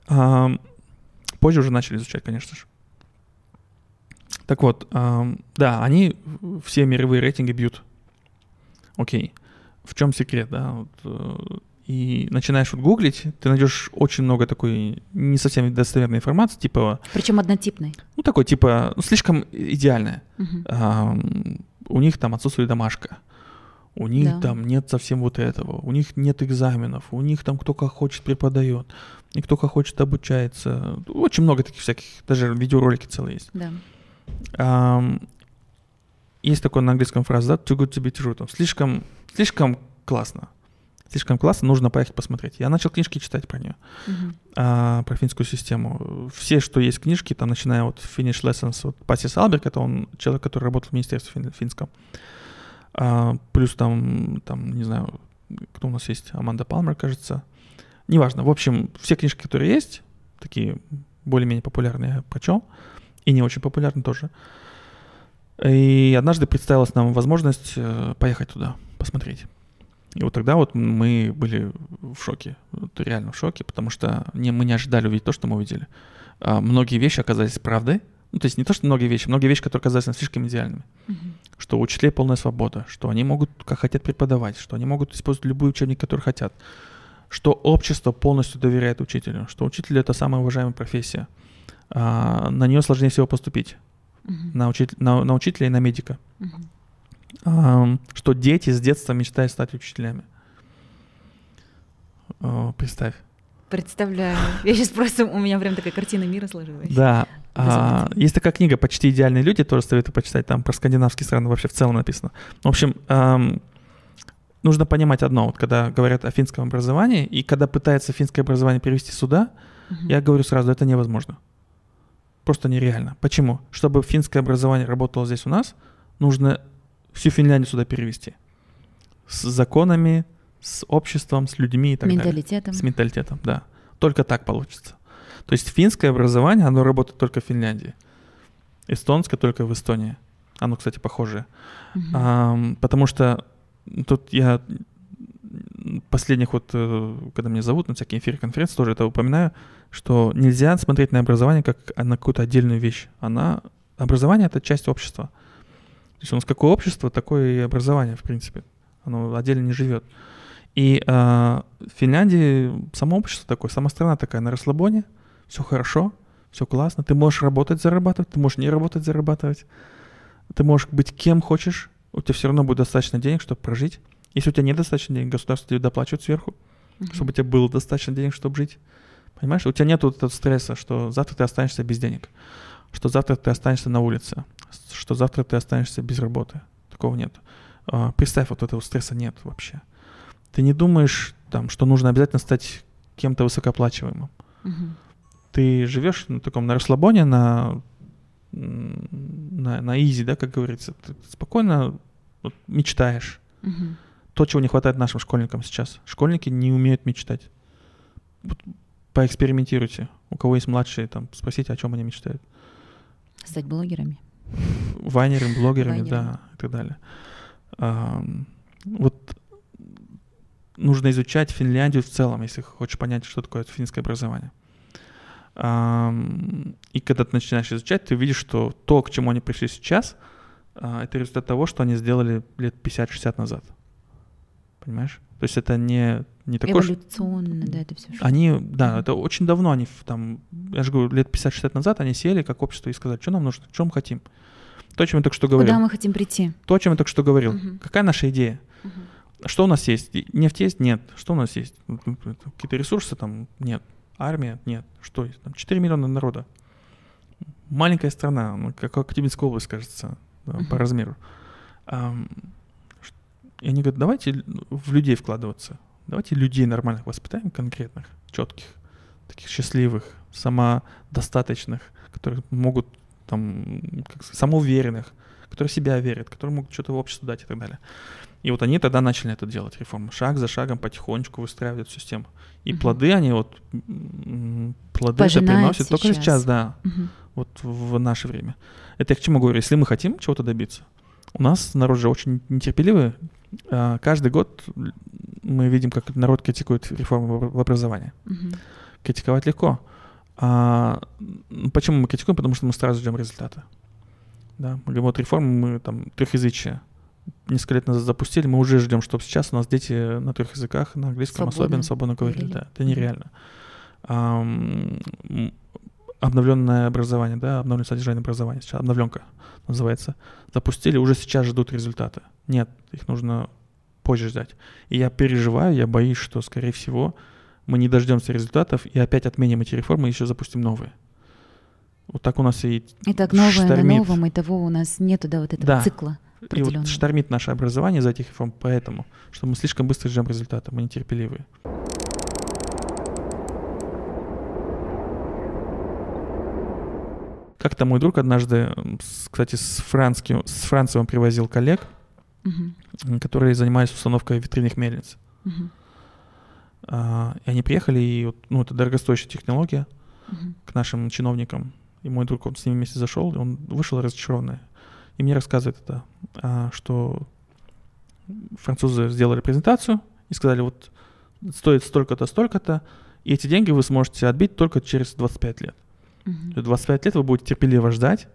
Ам, позже уже начали изучать, конечно же. Так вот, ам, да, они все мировые рейтинги бьют. Окей. В чем секрет, да? Вот, э, и начинаешь вот гуглить, ты найдешь очень много такой не совсем достоверной информации, типа, Причем однотипный. ну такой, типа, ну, слишком идеальная. Мгм. Ам, у них там отсутствует домашка. У них Да. там нет совсем вот этого. У них нет экзаменов. У них там кто как хочет преподает. И кто как хочет обучается. Очень много таких всяких, даже видеоролики целые есть. Да. Ам, есть такое на английском фраза, да, too good to be true. Там, слишком, слишком классно. Слишком классно, нужно поехать посмотреть. Я начал книжки читать про нее Мгм. а, про финскую систему. Все, что есть книжки, там, начиная от Finish Lessons, вот Пасис Алберг, это он человек, который работал в Министерстве фин- финском. А, плюс там, там, не знаю, кто у нас есть, Аманда Палмер, кажется. Неважно. В общем, все книжки, которые есть, такие более-менее популярные, я прочел. И не очень популярные тоже. И однажды представилась нам возможность э, поехать туда, посмотреть. И вот тогда вот мы были в шоке, вот реально в шоке, потому что не, мы не ожидали увидеть то, что мы увидели. А, многие вещи оказались правдой. Ну, то есть не то, что многие вещи, многие вещи, которые оказались нам слишком идеальными. Мгм. Что у учителей полная свобода, что они могут, как хотят, преподавать, что они могут использовать любой учебник, который хотят. что общество полностью доверяет учителю, что учитель это самая уважаемая профессия. А, на нее сложнее всего поступить. Uh-huh. На, учитель, на, на учителя и на медика. Uh-huh. А, что дети с детства мечтают стать учителями. О, представь. Представляю. Я сейчас просто, у меня прям такая картина мира сложилась. Да. А, есть такая книга «Почти идеальные люди», тоже советую почитать, там про скандинавские страны вообще в целом написано. В общем, эм, нужно понимать одно, вот когда говорят о финском образовании, и когда пытается финское образование перевести сюда, угу. я говорю сразу, это невозможно. Просто нереально. Почему? Чтобы финское образование работало здесь у нас, нужно всю Финляндию сюда перевести. С законами, с обществом, с людьми и так менталитетом. далее. С менталитетом, да. Только так получится. То есть финское образование, оно работает только в Финляндии. Эстонское только в Эстонии. Оно, кстати, похожее. Угу. А, потому что тут я последних вот, э, когда меня зовут на всякие эфиры конференции, тоже это упоминаю, что нельзя смотреть на образование как на какую-то отдельную вещь. Она, образование — это часть общества. То есть у нас какое общество, такое и образование, в принципе. Оно отдельно не живет. И э, в Финляндии само общество такое, сама страна такая на расслабоне, все хорошо, все классно. Ты можешь работать, зарабатывать, ты можешь не работать, зарабатывать. Ты можешь быть кем хочешь, у тебя все равно будет достаточно денег, чтобы прожить. Если у тебя недостаточно денег, государство тебе доплачивает сверху, uh-huh. чтобы у тебя было достаточно денег, чтобы жить. Понимаешь? У тебя нет вот этого стресса, что завтра ты останешься без денег, что завтра ты останешься на улице, что завтра ты останешься без работы. Такого нет. А, представь, вот этого стресса нет вообще. Ты не думаешь, там, что нужно обязательно стать кем-то высокооплачиваемым. Угу. Ты живешь на таком на расслабоне, на, на, на изи, да, как говорится. Ты спокойно вот, мечтаешь. Угу. То, чего не хватает нашим школьникам сейчас. Школьники не умеют мечтать. Вот, поэкспериментируйте. У кого есть младшие, там, спросите, о чем они мечтают. Стать блогерами. Вайнерами, блогерами, Вайнерами. да, и так далее. А, вот нужно изучать Финляндию в целом, если хочешь понять, что такое финское образование. И когда ты начинаешь изучать, ты видишь, что то, к чему они пришли сейчас, а, это результат того, что они сделали лет 50-60 назад. Понимаешь? То есть это не, не такое... Эволюционно, да, это все. Они, да, это очень давно они там, я же говорю, лет 50-60 назад они сели как общество и сказали, что нам нужно, что мы хотим. То, о чем я только что говорил. Куда мы хотим прийти. То, о чем я только что говорил. Угу. Какая наша идея? Угу. Что у нас есть? Нефть есть? Нет. Что у нас есть? Какие-то ресурсы там? Нет. Армия? Нет. Что есть? Там 4 миллиона народа. Маленькая страна, ну, как Актибинская область, кажется, да, uh-huh. по размеру. и они говорят, давайте в людей вкладываться. Давайте людей нормальных воспитаем, конкретных, четких, таких счастливых, самодостаточных, которые могут там, как сказать, самоуверенных, которые в себя верят, которые могут что-то в общество дать и так далее. И вот они тогда начали это делать, реформу. Шаг за шагом потихонечку выстраивают систему. И угу. плоды они вот, плоды это приносят сейчас. только сейчас, да, угу. вот в наше время. Это я к чему говорю? Если мы хотим чего-то добиться, у нас народ же очень нетерпеливый. А, каждый год мы видим, как народ критикует реформу в образовании. Угу. Критиковать легко. А, почему мы критикуем? Потому что мы сразу ждем результата. Да, вот реформы мы там трехязычие несколько лет назад запустили, мы уже ждем, чтобы сейчас у нас дети на трех языках, на английском свободно. особенно свободно говорили. Да, это нереально. Um, обновленное образование, да, обновленное содержание образования, сейчас обновленка называется, запустили, уже сейчас ждут результаты. Нет, их нужно позже ждать. И я переживаю, я боюсь, что, скорее всего, мы не дождемся результатов и опять отменим эти реформы и еще запустим новые. Вот так у нас и Итак, новое штормит. на новом, и того у нас нету, да, вот этого да. цикла. И вот штормит наше образование из этих реформ поэтому, что мы слишком быстро ждем результата, мы нетерпеливые. Как-то мой друг однажды, кстати, с, францким, с Францевым привозил коллег, uh-huh. которые занимались установкой ветряных мельниц. Uh-huh. А, и они приехали, и вот, ну, это дорогостоящая технология uh-huh. к нашим чиновникам. И мой друг, он с ними вместе зашел, и он вышел разочарованный. И мне рассказывает это, а, что французы сделали презентацию и сказали, вот стоит столько-то, столько-то, и эти деньги вы сможете отбить только через 25 лет. Угу. 25 лет вы будете терпеливо ждать.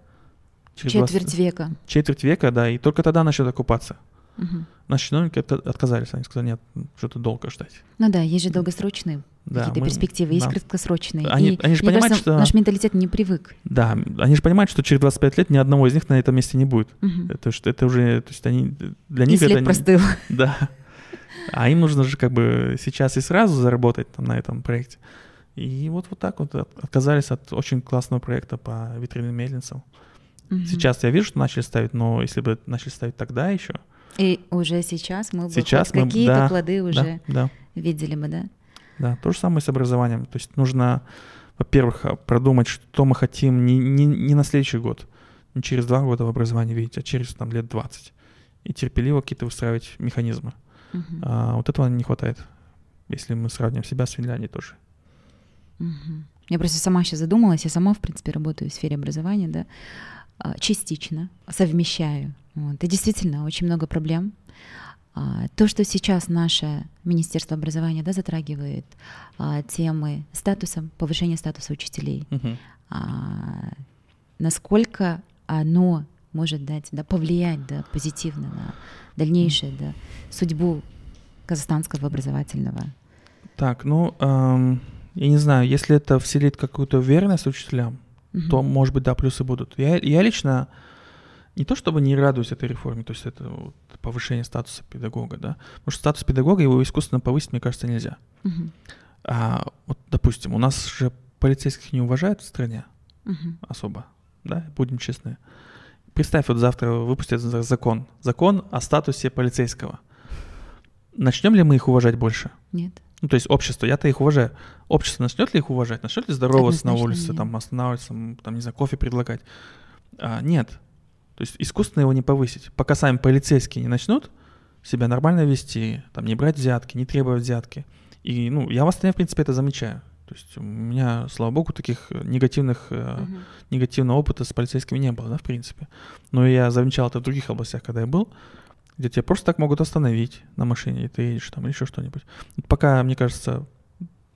Через Четверть 20... века. Четверть века, да, и только тогда начнет окупаться. Угу. Наши чиновники отказались, они сказали, нет, что-то долго ждать. Ну да, есть же долгосрочные да, какие-то мы, перспективы, есть да. краткосрочные. Они, и, они же понимают, кажется, что... Наш менталитет не привык. Да, они же понимают, что через 25 лет ни одного из них на этом месте не будет. Угу. Это, это уже, то есть они, для них и след это... простыл. (laughs) Да. А им нужно же как бы сейчас и сразу заработать там, на этом проекте. И вот, вот так вот отказались от очень классного проекта по ветряным мельницам. Угу. Сейчас я вижу, что начали ставить, но если бы начали ставить тогда еще, и уже сейчас мы бы сейчас мы, какие-то да, плоды уже да, да. видели бы, да? Да, то же самое с образованием. То есть нужно, во-первых, продумать, что мы хотим не, не, не на следующий год, не через два года в образовании видеть, а через там, лет 20. И терпеливо какие-то выстраивать механизмы. Угу. А, вот этого не хватает, если мы сравним себя с Финляндией тоже. Угу. Я просто сама сейчас задумалась, я сама, в принципе, работаю в сфере образования, да, а, частично совмещаю. Вот. И действительно, очень много проблем. А, то, что сейчас наше Министерство образования да, затрагивает а, темы статуса, повышения статуса учителей, угу. а, насколько оно может дать, да, повлиять да, позитивно на дальнейшую да, судьбу казахстанского образовательного. Так, ну, эм, я не знаю, если это вселит какую-то уверенность учителям, угу. то, может быть, да, плюсы будут. Я, я лично не то чтобы не радуюсь этой реформе, то есть это вот повышение статуса педагога, да, потому что статус педагога его искусственно повысить, мне кажется, нельзя. Угу. А вот, допустим, у нас же полицейских не уважают в стране угу. особо, да, будем честны. Представь, вот завтра выпустят закон, закон о статусе полицейского. Начнем ли мы их уважать больше? Нет. Ну, то есть общество, я-то их уважаю. Общество начнет ли их уважать? Начнет ли здороваться на улице, нет. там, останавливаться, там, не знаю, кофе предлагать? А, нет. То есть искусственно его не повысить. Пока сами полицейские не начнут себя нормально вести, там, не брать взятки, не требовать взятки. И, ну, я в Астане, в принципе, это замечаю. То есть у меня, слава богу, таких негативных, uh-huh. негативного опыта с полицейскими не было, да, в принципе. Но я замечал это в других областях, когда я был где тебя просто так могут остановить на машине, и ты едешь там, или еще что-нибудь. Пока, мне кажется,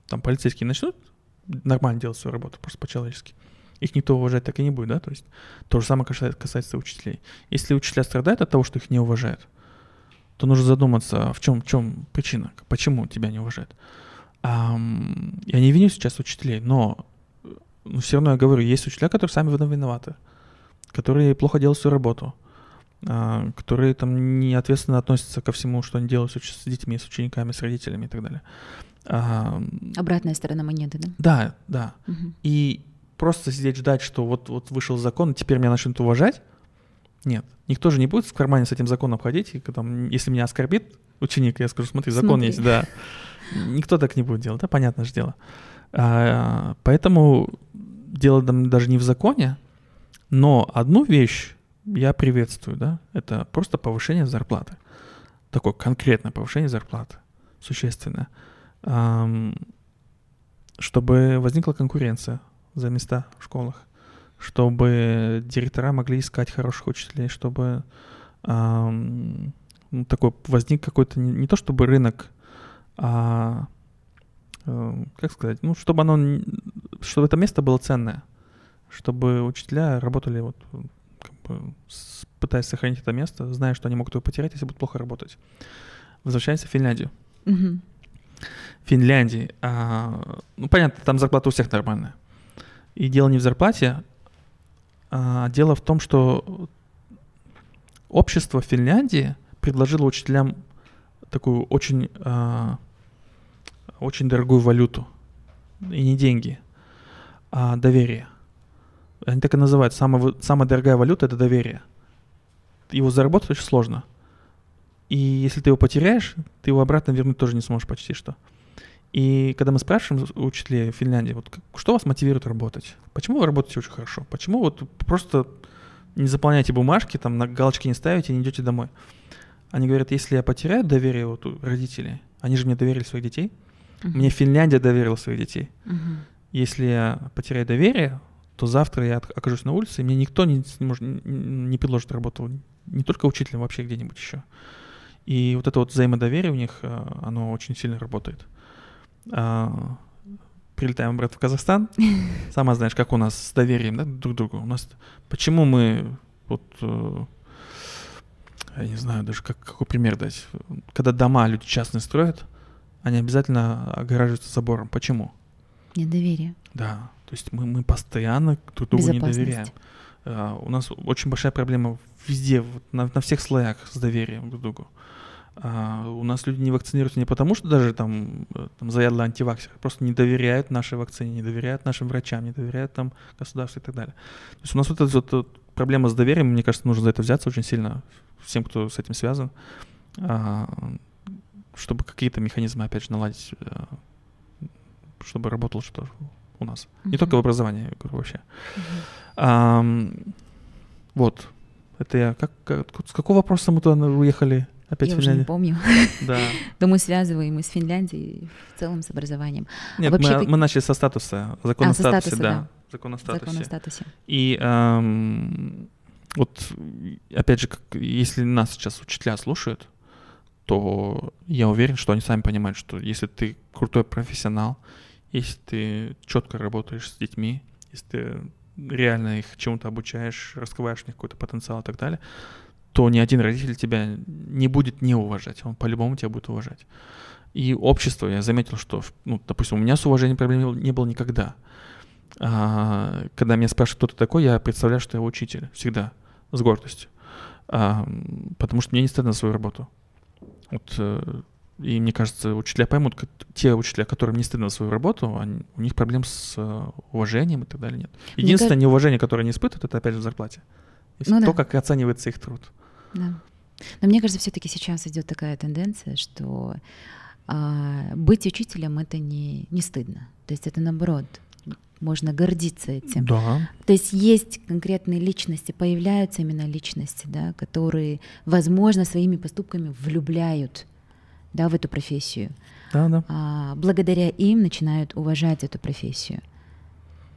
там полицейские начнут нормально делать свою работу, просто по-человечески, их никто уважать так и не будет, да, то есть то же самое касается, касается учителей. Если учителя страдают от того, что их не уважают, то нужно задуматься, в чем, в чем причина, почему тебя не уважают. А, я не виню сейчас учителей, но ну, все равно я говорю, есть учителя, которые сами виноваты, которые плохо делают свою работу, а, которые там не ответственно относятся ко всему, что они делают с детьми, с учениками, с родителями и так далее. А, Обратная сторона монеты, да? Да, да. Угу. И просто сидеть ждать, что вот, вот вышел закон, теперь меня начнут уважать, нет. Никто же не будет в кармане с этим законом ходить, и там, если меня оскорбит ученик, я скажу, смотри, закон смотри. есть, да. Никто так не будет делать, да, понятное же дело. А, поэтому дело даже не в законе, но одну вещь я приветствую, да, это просто повышение зарплаты. Такое конкретное повышение зарплаты, существенное. Чтобы возникла конкуренция за места в школах, чтобы директора могли искать хороших учителей, чтобы ну, такой возник какой-то не, не то чтобы рынок, а как сказать, ну чтобы оно, чтобы это место было ценное, чтобы учителя работали вот пытаясь сохранить это место, зная, что они могут его потерять, если будут плохо работать. Возвращаемся в Финляндию. Угу. Финляндии, а, ну понятно, там зарплата у всех нормальная. И дело не в зарплате, а дело в том, что общество Финляндии предложило учителям такую очень, а, очень дорогую валюту. И не деньги, а доверие. Они так и называют. Самая, самая дорогая валюта — это доверие. Его заработать очень сложно. И если ты его потеряешь, ты его обратно вернуть тоже не сможешь почти что. И когда мы спрашиваем учителей в Финляндии, вот что вас мотивирует работать? Почему вы работаете очень хорошо? Почему вот просто не заполняете бумажки, там на галочки не ставите не идете домой? Они говорят, если я потеряю доверие вот у родителей, они же мне доверили своих детей, uh-huh. мне Финляндия доверила своих детей. Uh-huh. Если я потеряю доверие, то завтра я окажусь на улице, и мне никто не, не, может, не предложит работу, не только учителем, вообще где-нибудь еще. И вот это вот взаимодоверие у них, э, оно очень сильно работает. А, прилетаем обратно в Казахстан. (laughs) Сама знаешь, как у нас с доверием да, друг к другу. У нас почему мы вот э, я не знаю даже, как, какой пример дать. Когда дома люди частные строят, они обязательно огораживаются забором. Почему? Недоверие. Да, то есть мы, мы постоянно друг другу не доверяем. Uh, у нас очень большая проблема везде, вот, на, на всех слоях с доверием друг к другу. Uh, у нас люди не вакцинируются не потому, что даже там, э, там заядлый антиваксер, просто не доверяют нашей вакцине, не доверяют нашим врачам, не доверяют там государству и так далее. То есть у нас вот эта вот проблема с доверием, мне кажется, нужно за это взяться очень сильно всем, кто с этим связан, uh, чтобы какие-то механизмы, опять же, наладить, э, чтобы работало что у нас. Uh-huh. Не только в образовании, я говорю, вообще. Uh-huh. Um, вот. Это я... Как, как, с какого вопроса мы туда уехали? Опять я уже не помню. Да. (laughs) Да мы связываем и с Финляндией в целом с образованием. Нет, а мы, как... мы начали со статуса, закона а, статуса, статуса, да. да. Закон статусе. Закон о статусе. И эм, вот, опять же, как, если нас сейчас учителя слушают, то я уверен, что они сами понимают, что если ты крутой профессионал, если ты четко работаешь с детьми, если ты реально их чему-то обучаешь, раскрываешь в них какой-то потенциал и так далее, то ни один родитель тебя не будет не уважать, он по-любому тебя будет уважать. И общество, я заметил, что, ну, допустим, у меня с уважением проблем не было никогда. А, когда меня спрашивают, кто ты такой, я представляю, что я учитель, всегда, с гордостью. А, потому что мне не стыдно за свою работу. Вот, э, и мне кажется, учителя поймут, те учителя, которым не стыдно за свою работу, они, у них проблем с э, уважением и так далее нет. Единственное мне неуважение, которое они испытывают, это опять же в зарплате. Ну, то, да. как оценивается их труд. Да. Но мне кажется, все-таки сейчас идет такая тенденция, что а, быть учителем это не, не стыдно. То есть это наоборот, можно гордиться этим. Да. То есть есть конкретные личности, появляются именно личности, да, которые, возможно, своими поступками влюбляют да, в эту профессию. Да, да. А, благодаря им начинают уважать эту профессию.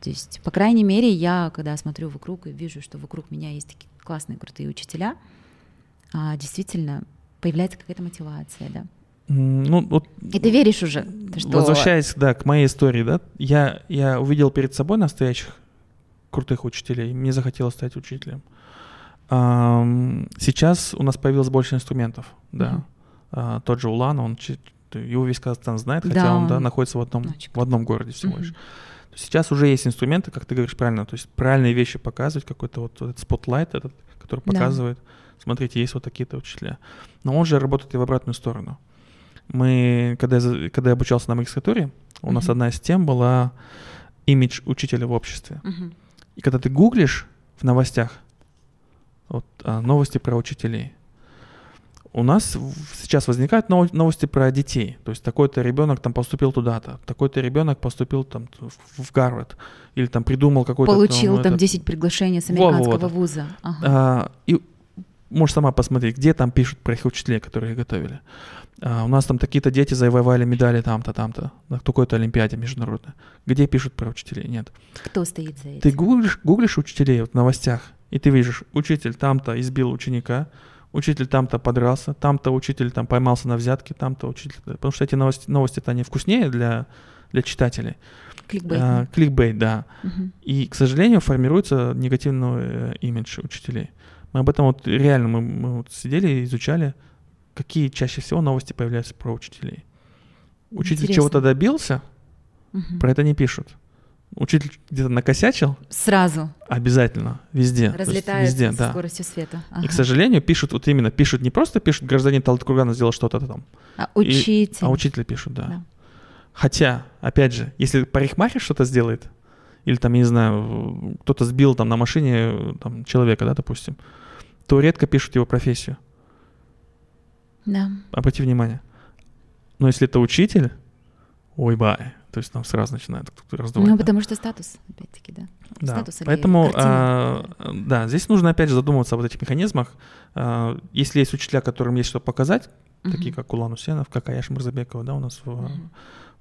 То есть, по крайней мере, я, когда смотрю вокруг и вижу, что вокруг меня есть такие классные, крутые учителя, а, действительно появляется какая-то мотивация, да. Ну, вот, и ты веришь уже, что... Возвращаясь, да, к моей истории, да, я, я увидел перед собой настоящих крутых учителей, мне захотелось стать учителем. Сейчас у нас появилось больше инструментов, да. Mm-hmm. Тот же Улан, он его весь Казахстан знает, хотя да, он, он да, находится в одном, в одном городе всего mm-hmm. лишь. Сейчас уже есть инструменты, как ты говоришь правильно, то есть правильные вещи показывать, какой-то вот этот spotlight этот, который показывает, да. Смотрите, есть вот такие-то учителя. Но он же работает и в обратную сторону. Мы, когда я, когда я обучался на магистратуре, у uh-huh. нас одна из тем была имидж учителя в обществе. Uh-huh. И когда ты гуглишь в новостях вот, а, новости про учителей, у нас сейчас возникают новости про детей. То есть такой-то ребенок там поступил туда-то, такой-то ребенок поступил там в Гарвард или там придумал какой-то... Получил там, там этот... 10 приглашений с американского вот, вот. вуза. Ага. А, и можешь сама посмотреть, где там пишут про их учителей, которые готовили. А, у нас там такие-то дети завоевали медали там-то, там-то, на какой-то олимпиаде международной. Где пишут про учителей? Нет. Кто стоит за этим? Ты гуглишь, гуглишь учителей вот в новостях, и ты видишь, учитель там-то избил ученика, учитель там-то подрался, там-то учитель там поймался на взятке, там-то учитель... Потому что эти новости, новости-то они вкуснее для, для читателей. Кликбейт. А, кликбейт, да. Угу. И, к сожалению, формируется негативный э, имидж учителей. Мы об этом вот реально, мы, мы вот сидели и изучали, какие чаще всего новости появляются про учителей. Учитель Интересно. чего-то добился, угу. про это не пишут. Учитель где-то накосячил. Сразу. Обязательно. Везде. Разлетается везде, с да. скоростью света. Ага. И, к сожалению, пишут, вот именно пишут, не просто пишут, гражданин Талдыкургана сделал что-то там. А учитель. И, а учитель пишут, да. да. Хотя, опять же, если парикмахер что-то сделает, или там, я не знаю, кто-то сбил там на машине там, человека, да, допустим, то редко пишут его профессию. Да. Обрати внимание. Но если это учитель, ой бай, то есть там сразу начинает раздувать. Ну, да? потому что статус, опять-таки, да. Да, статус поэтому, а, да, здесь нужно опять же задумываться об этих механизмах. А, если есть учителя, которым есть что показать, uh-huh. такие как Улан Усенов, как Аяш Мирзабекова, да, у нас в.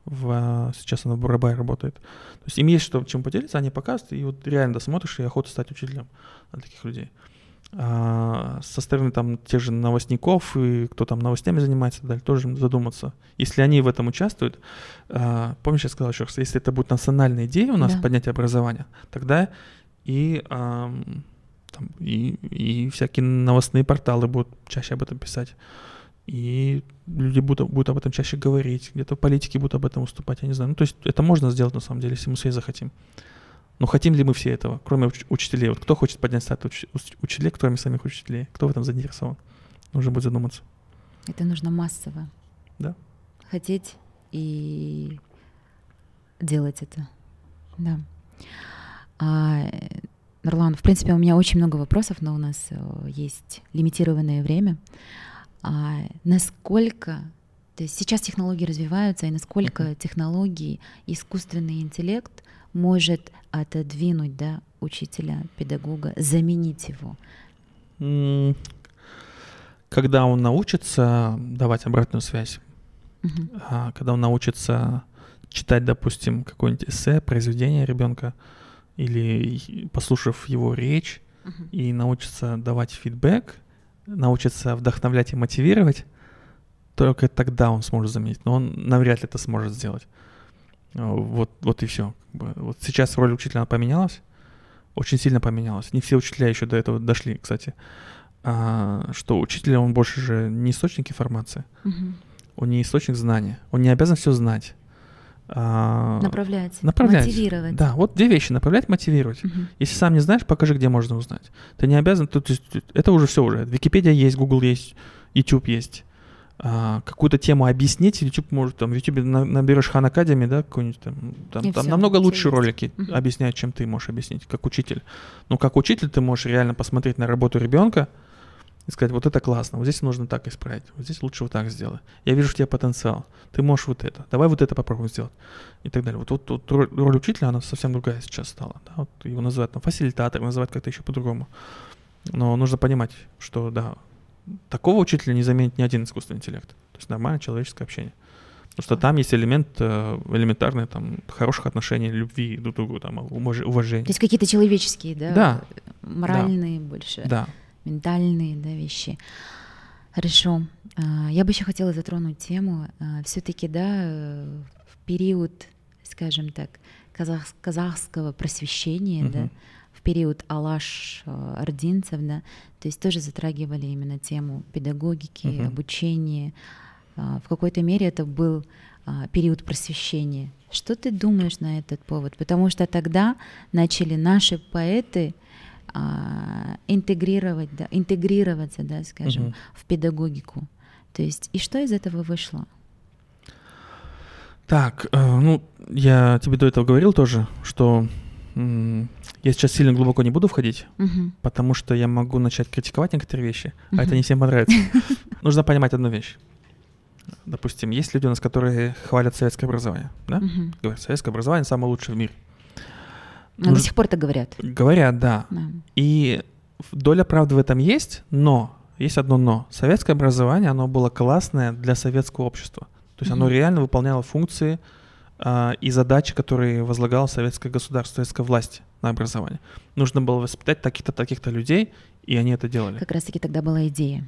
В, сейчас она в Бурабай работает. То есть им есть что чем поделиться, они показывают, и вот реально досмотришь, и охота стать учителем для таких людей. А, со стороны там тех же новостников и кто там новостями занимается, далее, тоже задуматься. Если они в этом участвуют, а, помнишь, я сказал еще раз, если это будет национальная идея у нас да. поднятие образования, тогда и там там, и, и всякие новостные порталы будут чаще об этом писать. И люди будут, будут об этом чаще говорить, где-то политики будут об этом выступать, я не знаю. Ну, то есть это можно сделать на самом деле, если мы все захотим. Но хотим ли мы все этого, кроме уч- учителей? Вот кто хочет поднять статус уч- учителей, кроме самих учителей? Кто в этом заинтересован? Нужно будет задуматься. Это нужно массово. Да. Хотеть и делать это. Да. А, Нурлан, в принципе, у меня очень много вопросов, но у нас э, есть лимитированное время. А насколько, то есть сейчас технологии развиваются, и насколько uh-huh. технологии, искусственный интеллект может отодвинуть да, учителя, педагога, заменить его? Когда он научится давать обратную связь, uh-huh. когда он научится читать, допустим, какое-нибудь эссе, произведение ребенка, или послушав его речь, uh-huh. и научится давать фидбэк, научится вдохновлять и мотивировать, только тогда он сможет заменить. Но он навряд ли это сможет сделать. Вот, вот и все. Вот сейчас роль учителя поменялась, очень сильно поменялась. Не все учителя еще до этого дошли, кстати. А, что учитель, он больше же не источник информации, uh-huh. он не источник знания, он не обязан все знать. А, направлять, направлять, мотивировать. Да, вот две вещи: направлять, мотивировать. Угу. Если сам не знаешь, покажи, где можно узнать. Ты не обязан, то, то есть, это уже все уже. Википедия есть, Google есть, YouTube есть. А, какую-то тему объяснить, YouTube может там в YouTube наберешь Хан Академи, да, какой-нибудь там, там, там намного лучше ролики угу. объясняют, чем ты можешь объяснить, как учитель. Но как учитель ты можешь реально посмотреть на работу ребенка, и сказать, вот это классно, вот здесь нужно так исправить, вот здесь лучше вот так сделать. Я вижу в тебе потенциал, ты можешь вот это, давай вот это попробуем сделать. И так далее. Вот, вот, вот роль, роль учителя, она совсем другая сейчас стала. Да? Вот его называют там фасилитатор, называют как-то еще по-другому. Но нужно понимать, что да, такого учителя не заменит ни один искусственный интеллект. То есть нормальное человеческое общение. Потому что там есть элемент э, элементарный, там, хороших отношений, любви друг к другу, там, уважения. То есть какие-то человеческие, да? Да. Моральные да. больше. Да ментальные да, вещи. Хорошо. А, я бы еще хотела затронуть тему. А, Все-таки, да, в период, скажем так, казах, казахского просвещения, uh-huh. да, в период Алаш а, ординцев, да, то есть тоже затрагивали именно тему педагогики, uh-huh. обучения. В какой-то мере это был период просвещения. Что ты думаешь на этот повод? Потому что тогда начали наши поэты а, интегрировать, да, интегрироваться, да, скажем, угу. в педагогику. То есть, и что из этого вышло? Так, э, ну, я тебе до этого говорил тоже, что я сейчас сильно глубоко не буду входить, угу. потому что я могу начать критиковать некоторые вещи, угу. а это не всем понравится. (laughs) Нужно понимать одну вещь. Допустим, есть люди у нас, которые хвалят советское образование, да? Говорят, советское образование самое лучшее в мире. Но до сих пор это говорят. Говорят, да. да. И доля правды в этом есть, но есть одно но. Советское образование, оно было классное для советского общества. То есть mm-hmm. оно реально выполняло функции э, и задачи, которые возлагало советское государство, советская власть на образование. Нужно было воспитать таких-то, таких-то людей, и они это делали. Как раз-таки тогда была идея.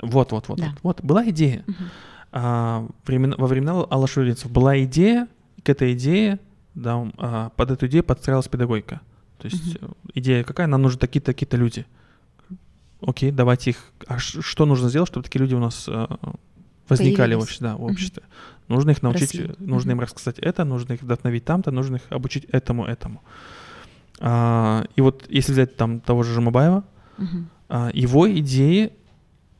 Вот, вот, вот. Да. Вот, вот, была идея. Uh-huh. А, времена, во времена Алашуринцев была идея, к этой идее да, а, под эту идею подстраивалась педагогика. То есть uh-huh. идея какая? Нам нужны такие-то, такие-то люди. Окей, давайте их... А что нужно сделать, чтобы такие люди у нас а, возникали в обществе? Да, в обществе. Uh-huh. Нужно их научить, Россия. нужно uh-huh. им рассказать это, нужно их вдохновить там-то, нужно их обучить этому, этому. А, и вот если взять там того же Жумабаева, uh-huh. а, его идеи,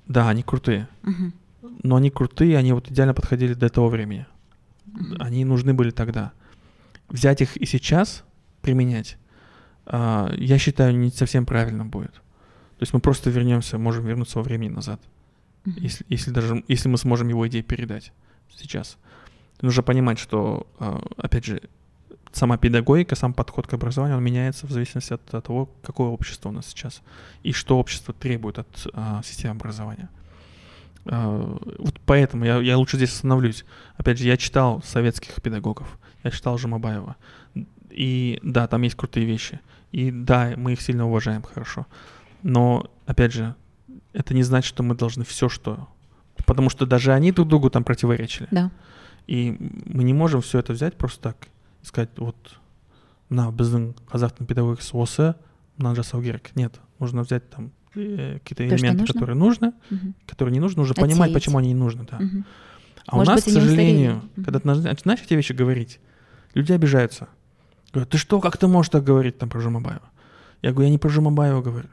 да, они крутые. Uh-huh. Но они крутые, они вот идеально подходили до того времени. Uh-huh. Они нужны были тогда взять их и сейчас применять, а, я считаю, не совсем правильно будет. То есть мы просто вернемся, можем вернуться во времени назад, mm-hmm. если, если даже если мы сможем его идеи передать сейчас. Нужно понимать, что, а, опять же, сама педагогика, сам подход к образованию, он меняется в зависимости от, от того, какое общество у нас сейчас и что общество требует от а, системы образования. А, вот поэтому я, я лучше здесь остановлюсь. Опять же, я читал советских педагогов, я читал Жамабаева. И да, там есть крутые вещи. И да, мы их сильно уважаем, хорошо. Но, опять же, это не значит, что мы должны все, что... Потому что даже они друг другу там противоречили. Да. И мы не можем все это взять просто так и сказать, вот, на біздің қазақтың педагогикасы осы надо саугерик. Нет, нужно взять там э, какие-то элементы, нужно? которые нужны, Мгм. которые не нужны, нужно понимать, Отсеять. почему они не нужны, да. Мгм. А Может у нас, быть, к сожалению. Мгм. когда ты начи- начинаешь эти вещи говорить, люди обижаются. Говорят, ты что, как ты можешь так говорить там про Жумабаева? Я говорю, я не про Жумабаева говорю.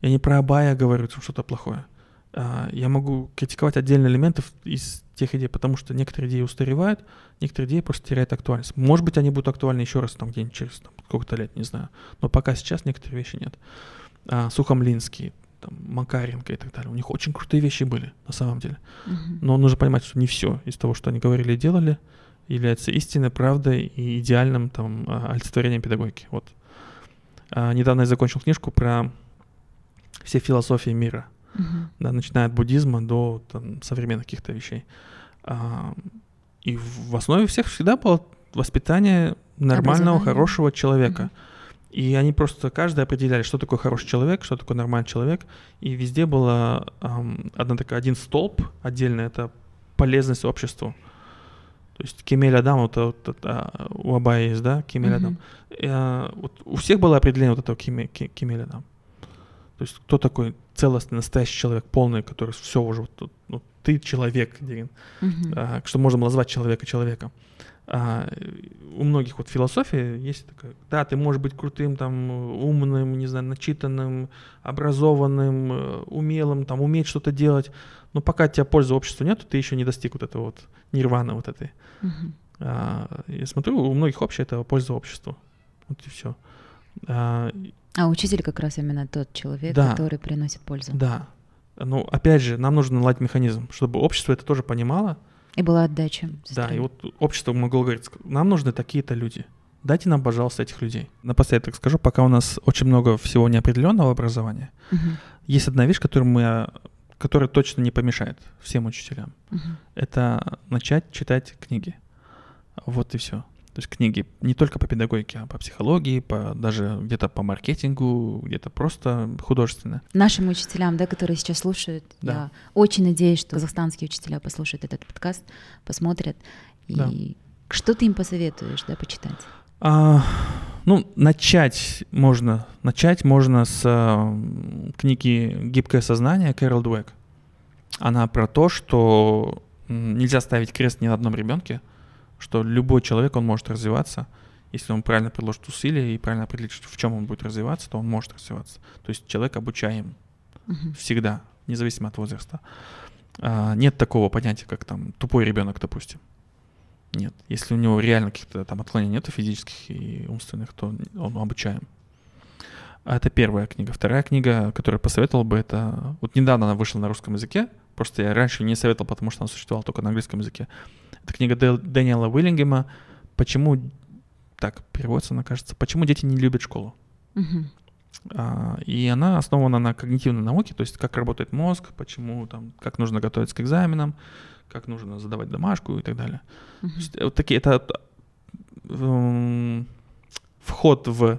Я не про Абая говорю что-то плохое. А, Я могу критиковать отдельные элементы из тех идей, потому что некоторые идеи устаревают, некоторые идеи просто теряют актуальность. Может быть, они будут актуальны еще раз там где-нибудь через там, сколько-то лет, не знаю. Но пока сейчас некоторые вещи нет. А, Сухомлинский, там, Макаренко и так далее. У них очень крутые вещи были, на самом деле. Мгм. Но нужно понимать, что не все из того, что они говорили и делали, является истинной, правдой и идеальным там, а, олицетворением педагогики. Вот. А, недавно я закончил книжку про все философии мира, Мгм. да, начиная от буддизма до там, современных каких-то вещей. А, и в основе всех всегда было воспитание нормального, хорошего человека. Мгм. И они просто каждый определяли, что такое хороший человек, что такое нормальный человек. И везде была ам, одна такая, один столб отдельный, это полезность обществу. То есть Кемель Адам, вот, вот это, а, у Абая есть, да, Кемель Адам. Мгм. Э, вот у всех было определение вот этого Кеме- Ке- Кемель Адам. То есть кто такой целостный, настоящий человек, полный, который все уже, вот, ну, ты человек, Дирин Мгм. а, что можно назвать человека человеком. А, у многих вот философия есть такая, да, ты можешь быть крутым, там, умным, не знаю, начитанным, образованным, э, умелым, там, уметь что-то делать, но пока от тебя пользы обществу нет, ты еще не достиг вот этого вот нирваны вот этой. Мгм. А, я смотрю, у многих общее это польза обществу. Вот и все. А учитель как раз именно тот человек, Да. который приносит пользу. да. Ну, опять же, нам нужно наладить механизм, чтобы общество это тоже понимало, И была отдача. Да, и вот общество могло говорить, нам нужны такие-то люди. Дайте нам, пожалуйста, этих людей. Напоследок скажу, пока у нас очень много всего неопределенного образования, Мгм. есть одна вещь, которую мы, которая точно не помешает всем учителям. Мгм. Это начать читать книги. Вот и все. То есть книги не только по педагогике, а по психологии, по, даже где-то по маркетингу, где-то просто художественно. Нашим учителям, да, которые сейчас слушают, Да. я очень надеюсь, что казахстанские учителя послушают этот подкаст, посмотрят. И Да. что ты им посоветуешь, да, почитать? А, ну, начать можно, начать можно с а, книги «Гибкое сознание» Кэрол Дуэк. Она про то, что нельзя ставить крест ни на одном ребенке, что любой человек, он может развиваться, если он правильно приложит усилия и правильно определит, в чем он будет развиваться, то он может развиваться. То есть человек обучаем Мгм. всегда, независимо от возраста. А, нет такого понятия, как там тупой ребенок, допустим. Нет. Если у него реально каких-то там отклонений нет физических и умственных, то он обучаем. А Это первая книга. Вторая книга, которую я посоветовал бы, это... Вот недавно она вышла на русском языке, просто я раньше не советовал, потому что она существовала только на английском языке. Это книга Дэл- Дэниела Уиллингема «Почему...» Так, переводится, она кажется. «Почему дети не любят школу?» А, И она основана на когнитивной науке, то есть как работает мозг, почему там, как нужно готовиться к экзаменам, как нужно задавать домашку и так далее. Мгм. есть, э, вот такие это м, вход в,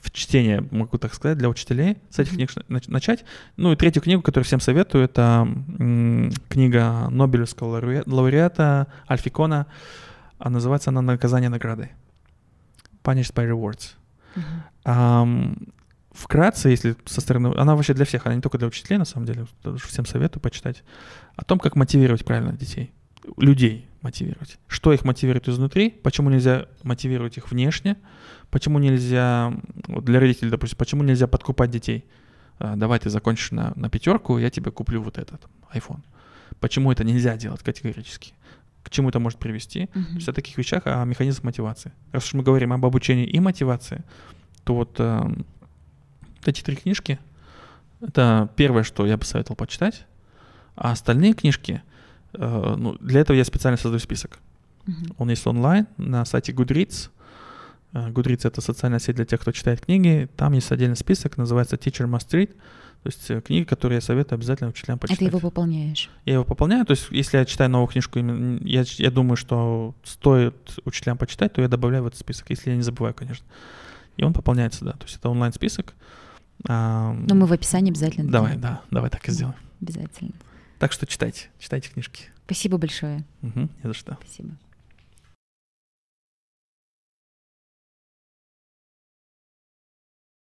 в чтение, могу так сказать, для учителей. С этих книг нач- начать. Ну и третью книгу, которую всем советую, это м, книга Нобелевского лауре- лауреата Альфикона. А называется она «Наказание наградой». Punished by rewards. Мгм. Ам, вкратце, если со стороны... Она вообще для всех, она не только для учителей, на самом деле. Всем советую почитать. О том, как мотивировать правильно детей. Людей мотивировать. Что их мотивирует изнутри, почему нельзя мотивировать их внешне, почему нельзя... вот для родителей, допустим, почему нельзя подкупать детей. А, Давай ты закончишь на, на пятерку, я тебе куплю вот этот iPhone. Почему это нельзя делать категорически? К чему это может привести? То Мгм. есть о таких вещах, о механизмах мотивации. Раз уж мы говорим об обучении и мотивации, то вот э, вот эти три книжки — это первое, что я бы советовал почитать. А остальные книжки, э, ну, для этого я специально создаю список. Мгм. Он есть онлайн на сайте Goodreads. Э, Goodreads — это социальная сеть для тех, кто читает книги. Там есть отдельный список, называется Teacher Must Read. То есть э, книги, которые я советую обязательно учителям А ты почитать. его пополняешь? Я его пополняю, то есть если я читаю новую книжку, я, я думаю, что стоит учителям почитать, то я добавляю в этот список, если я не забываю, конечно. И он пополняется, да. То есть это онлайн-список. А, Но мы в описании обязательно Давай, дадим. да, давай так и сделаем. Обязательно. Так что читайте, читайте книжки. Спасибо большое. Мгм, не за что. Спасибо.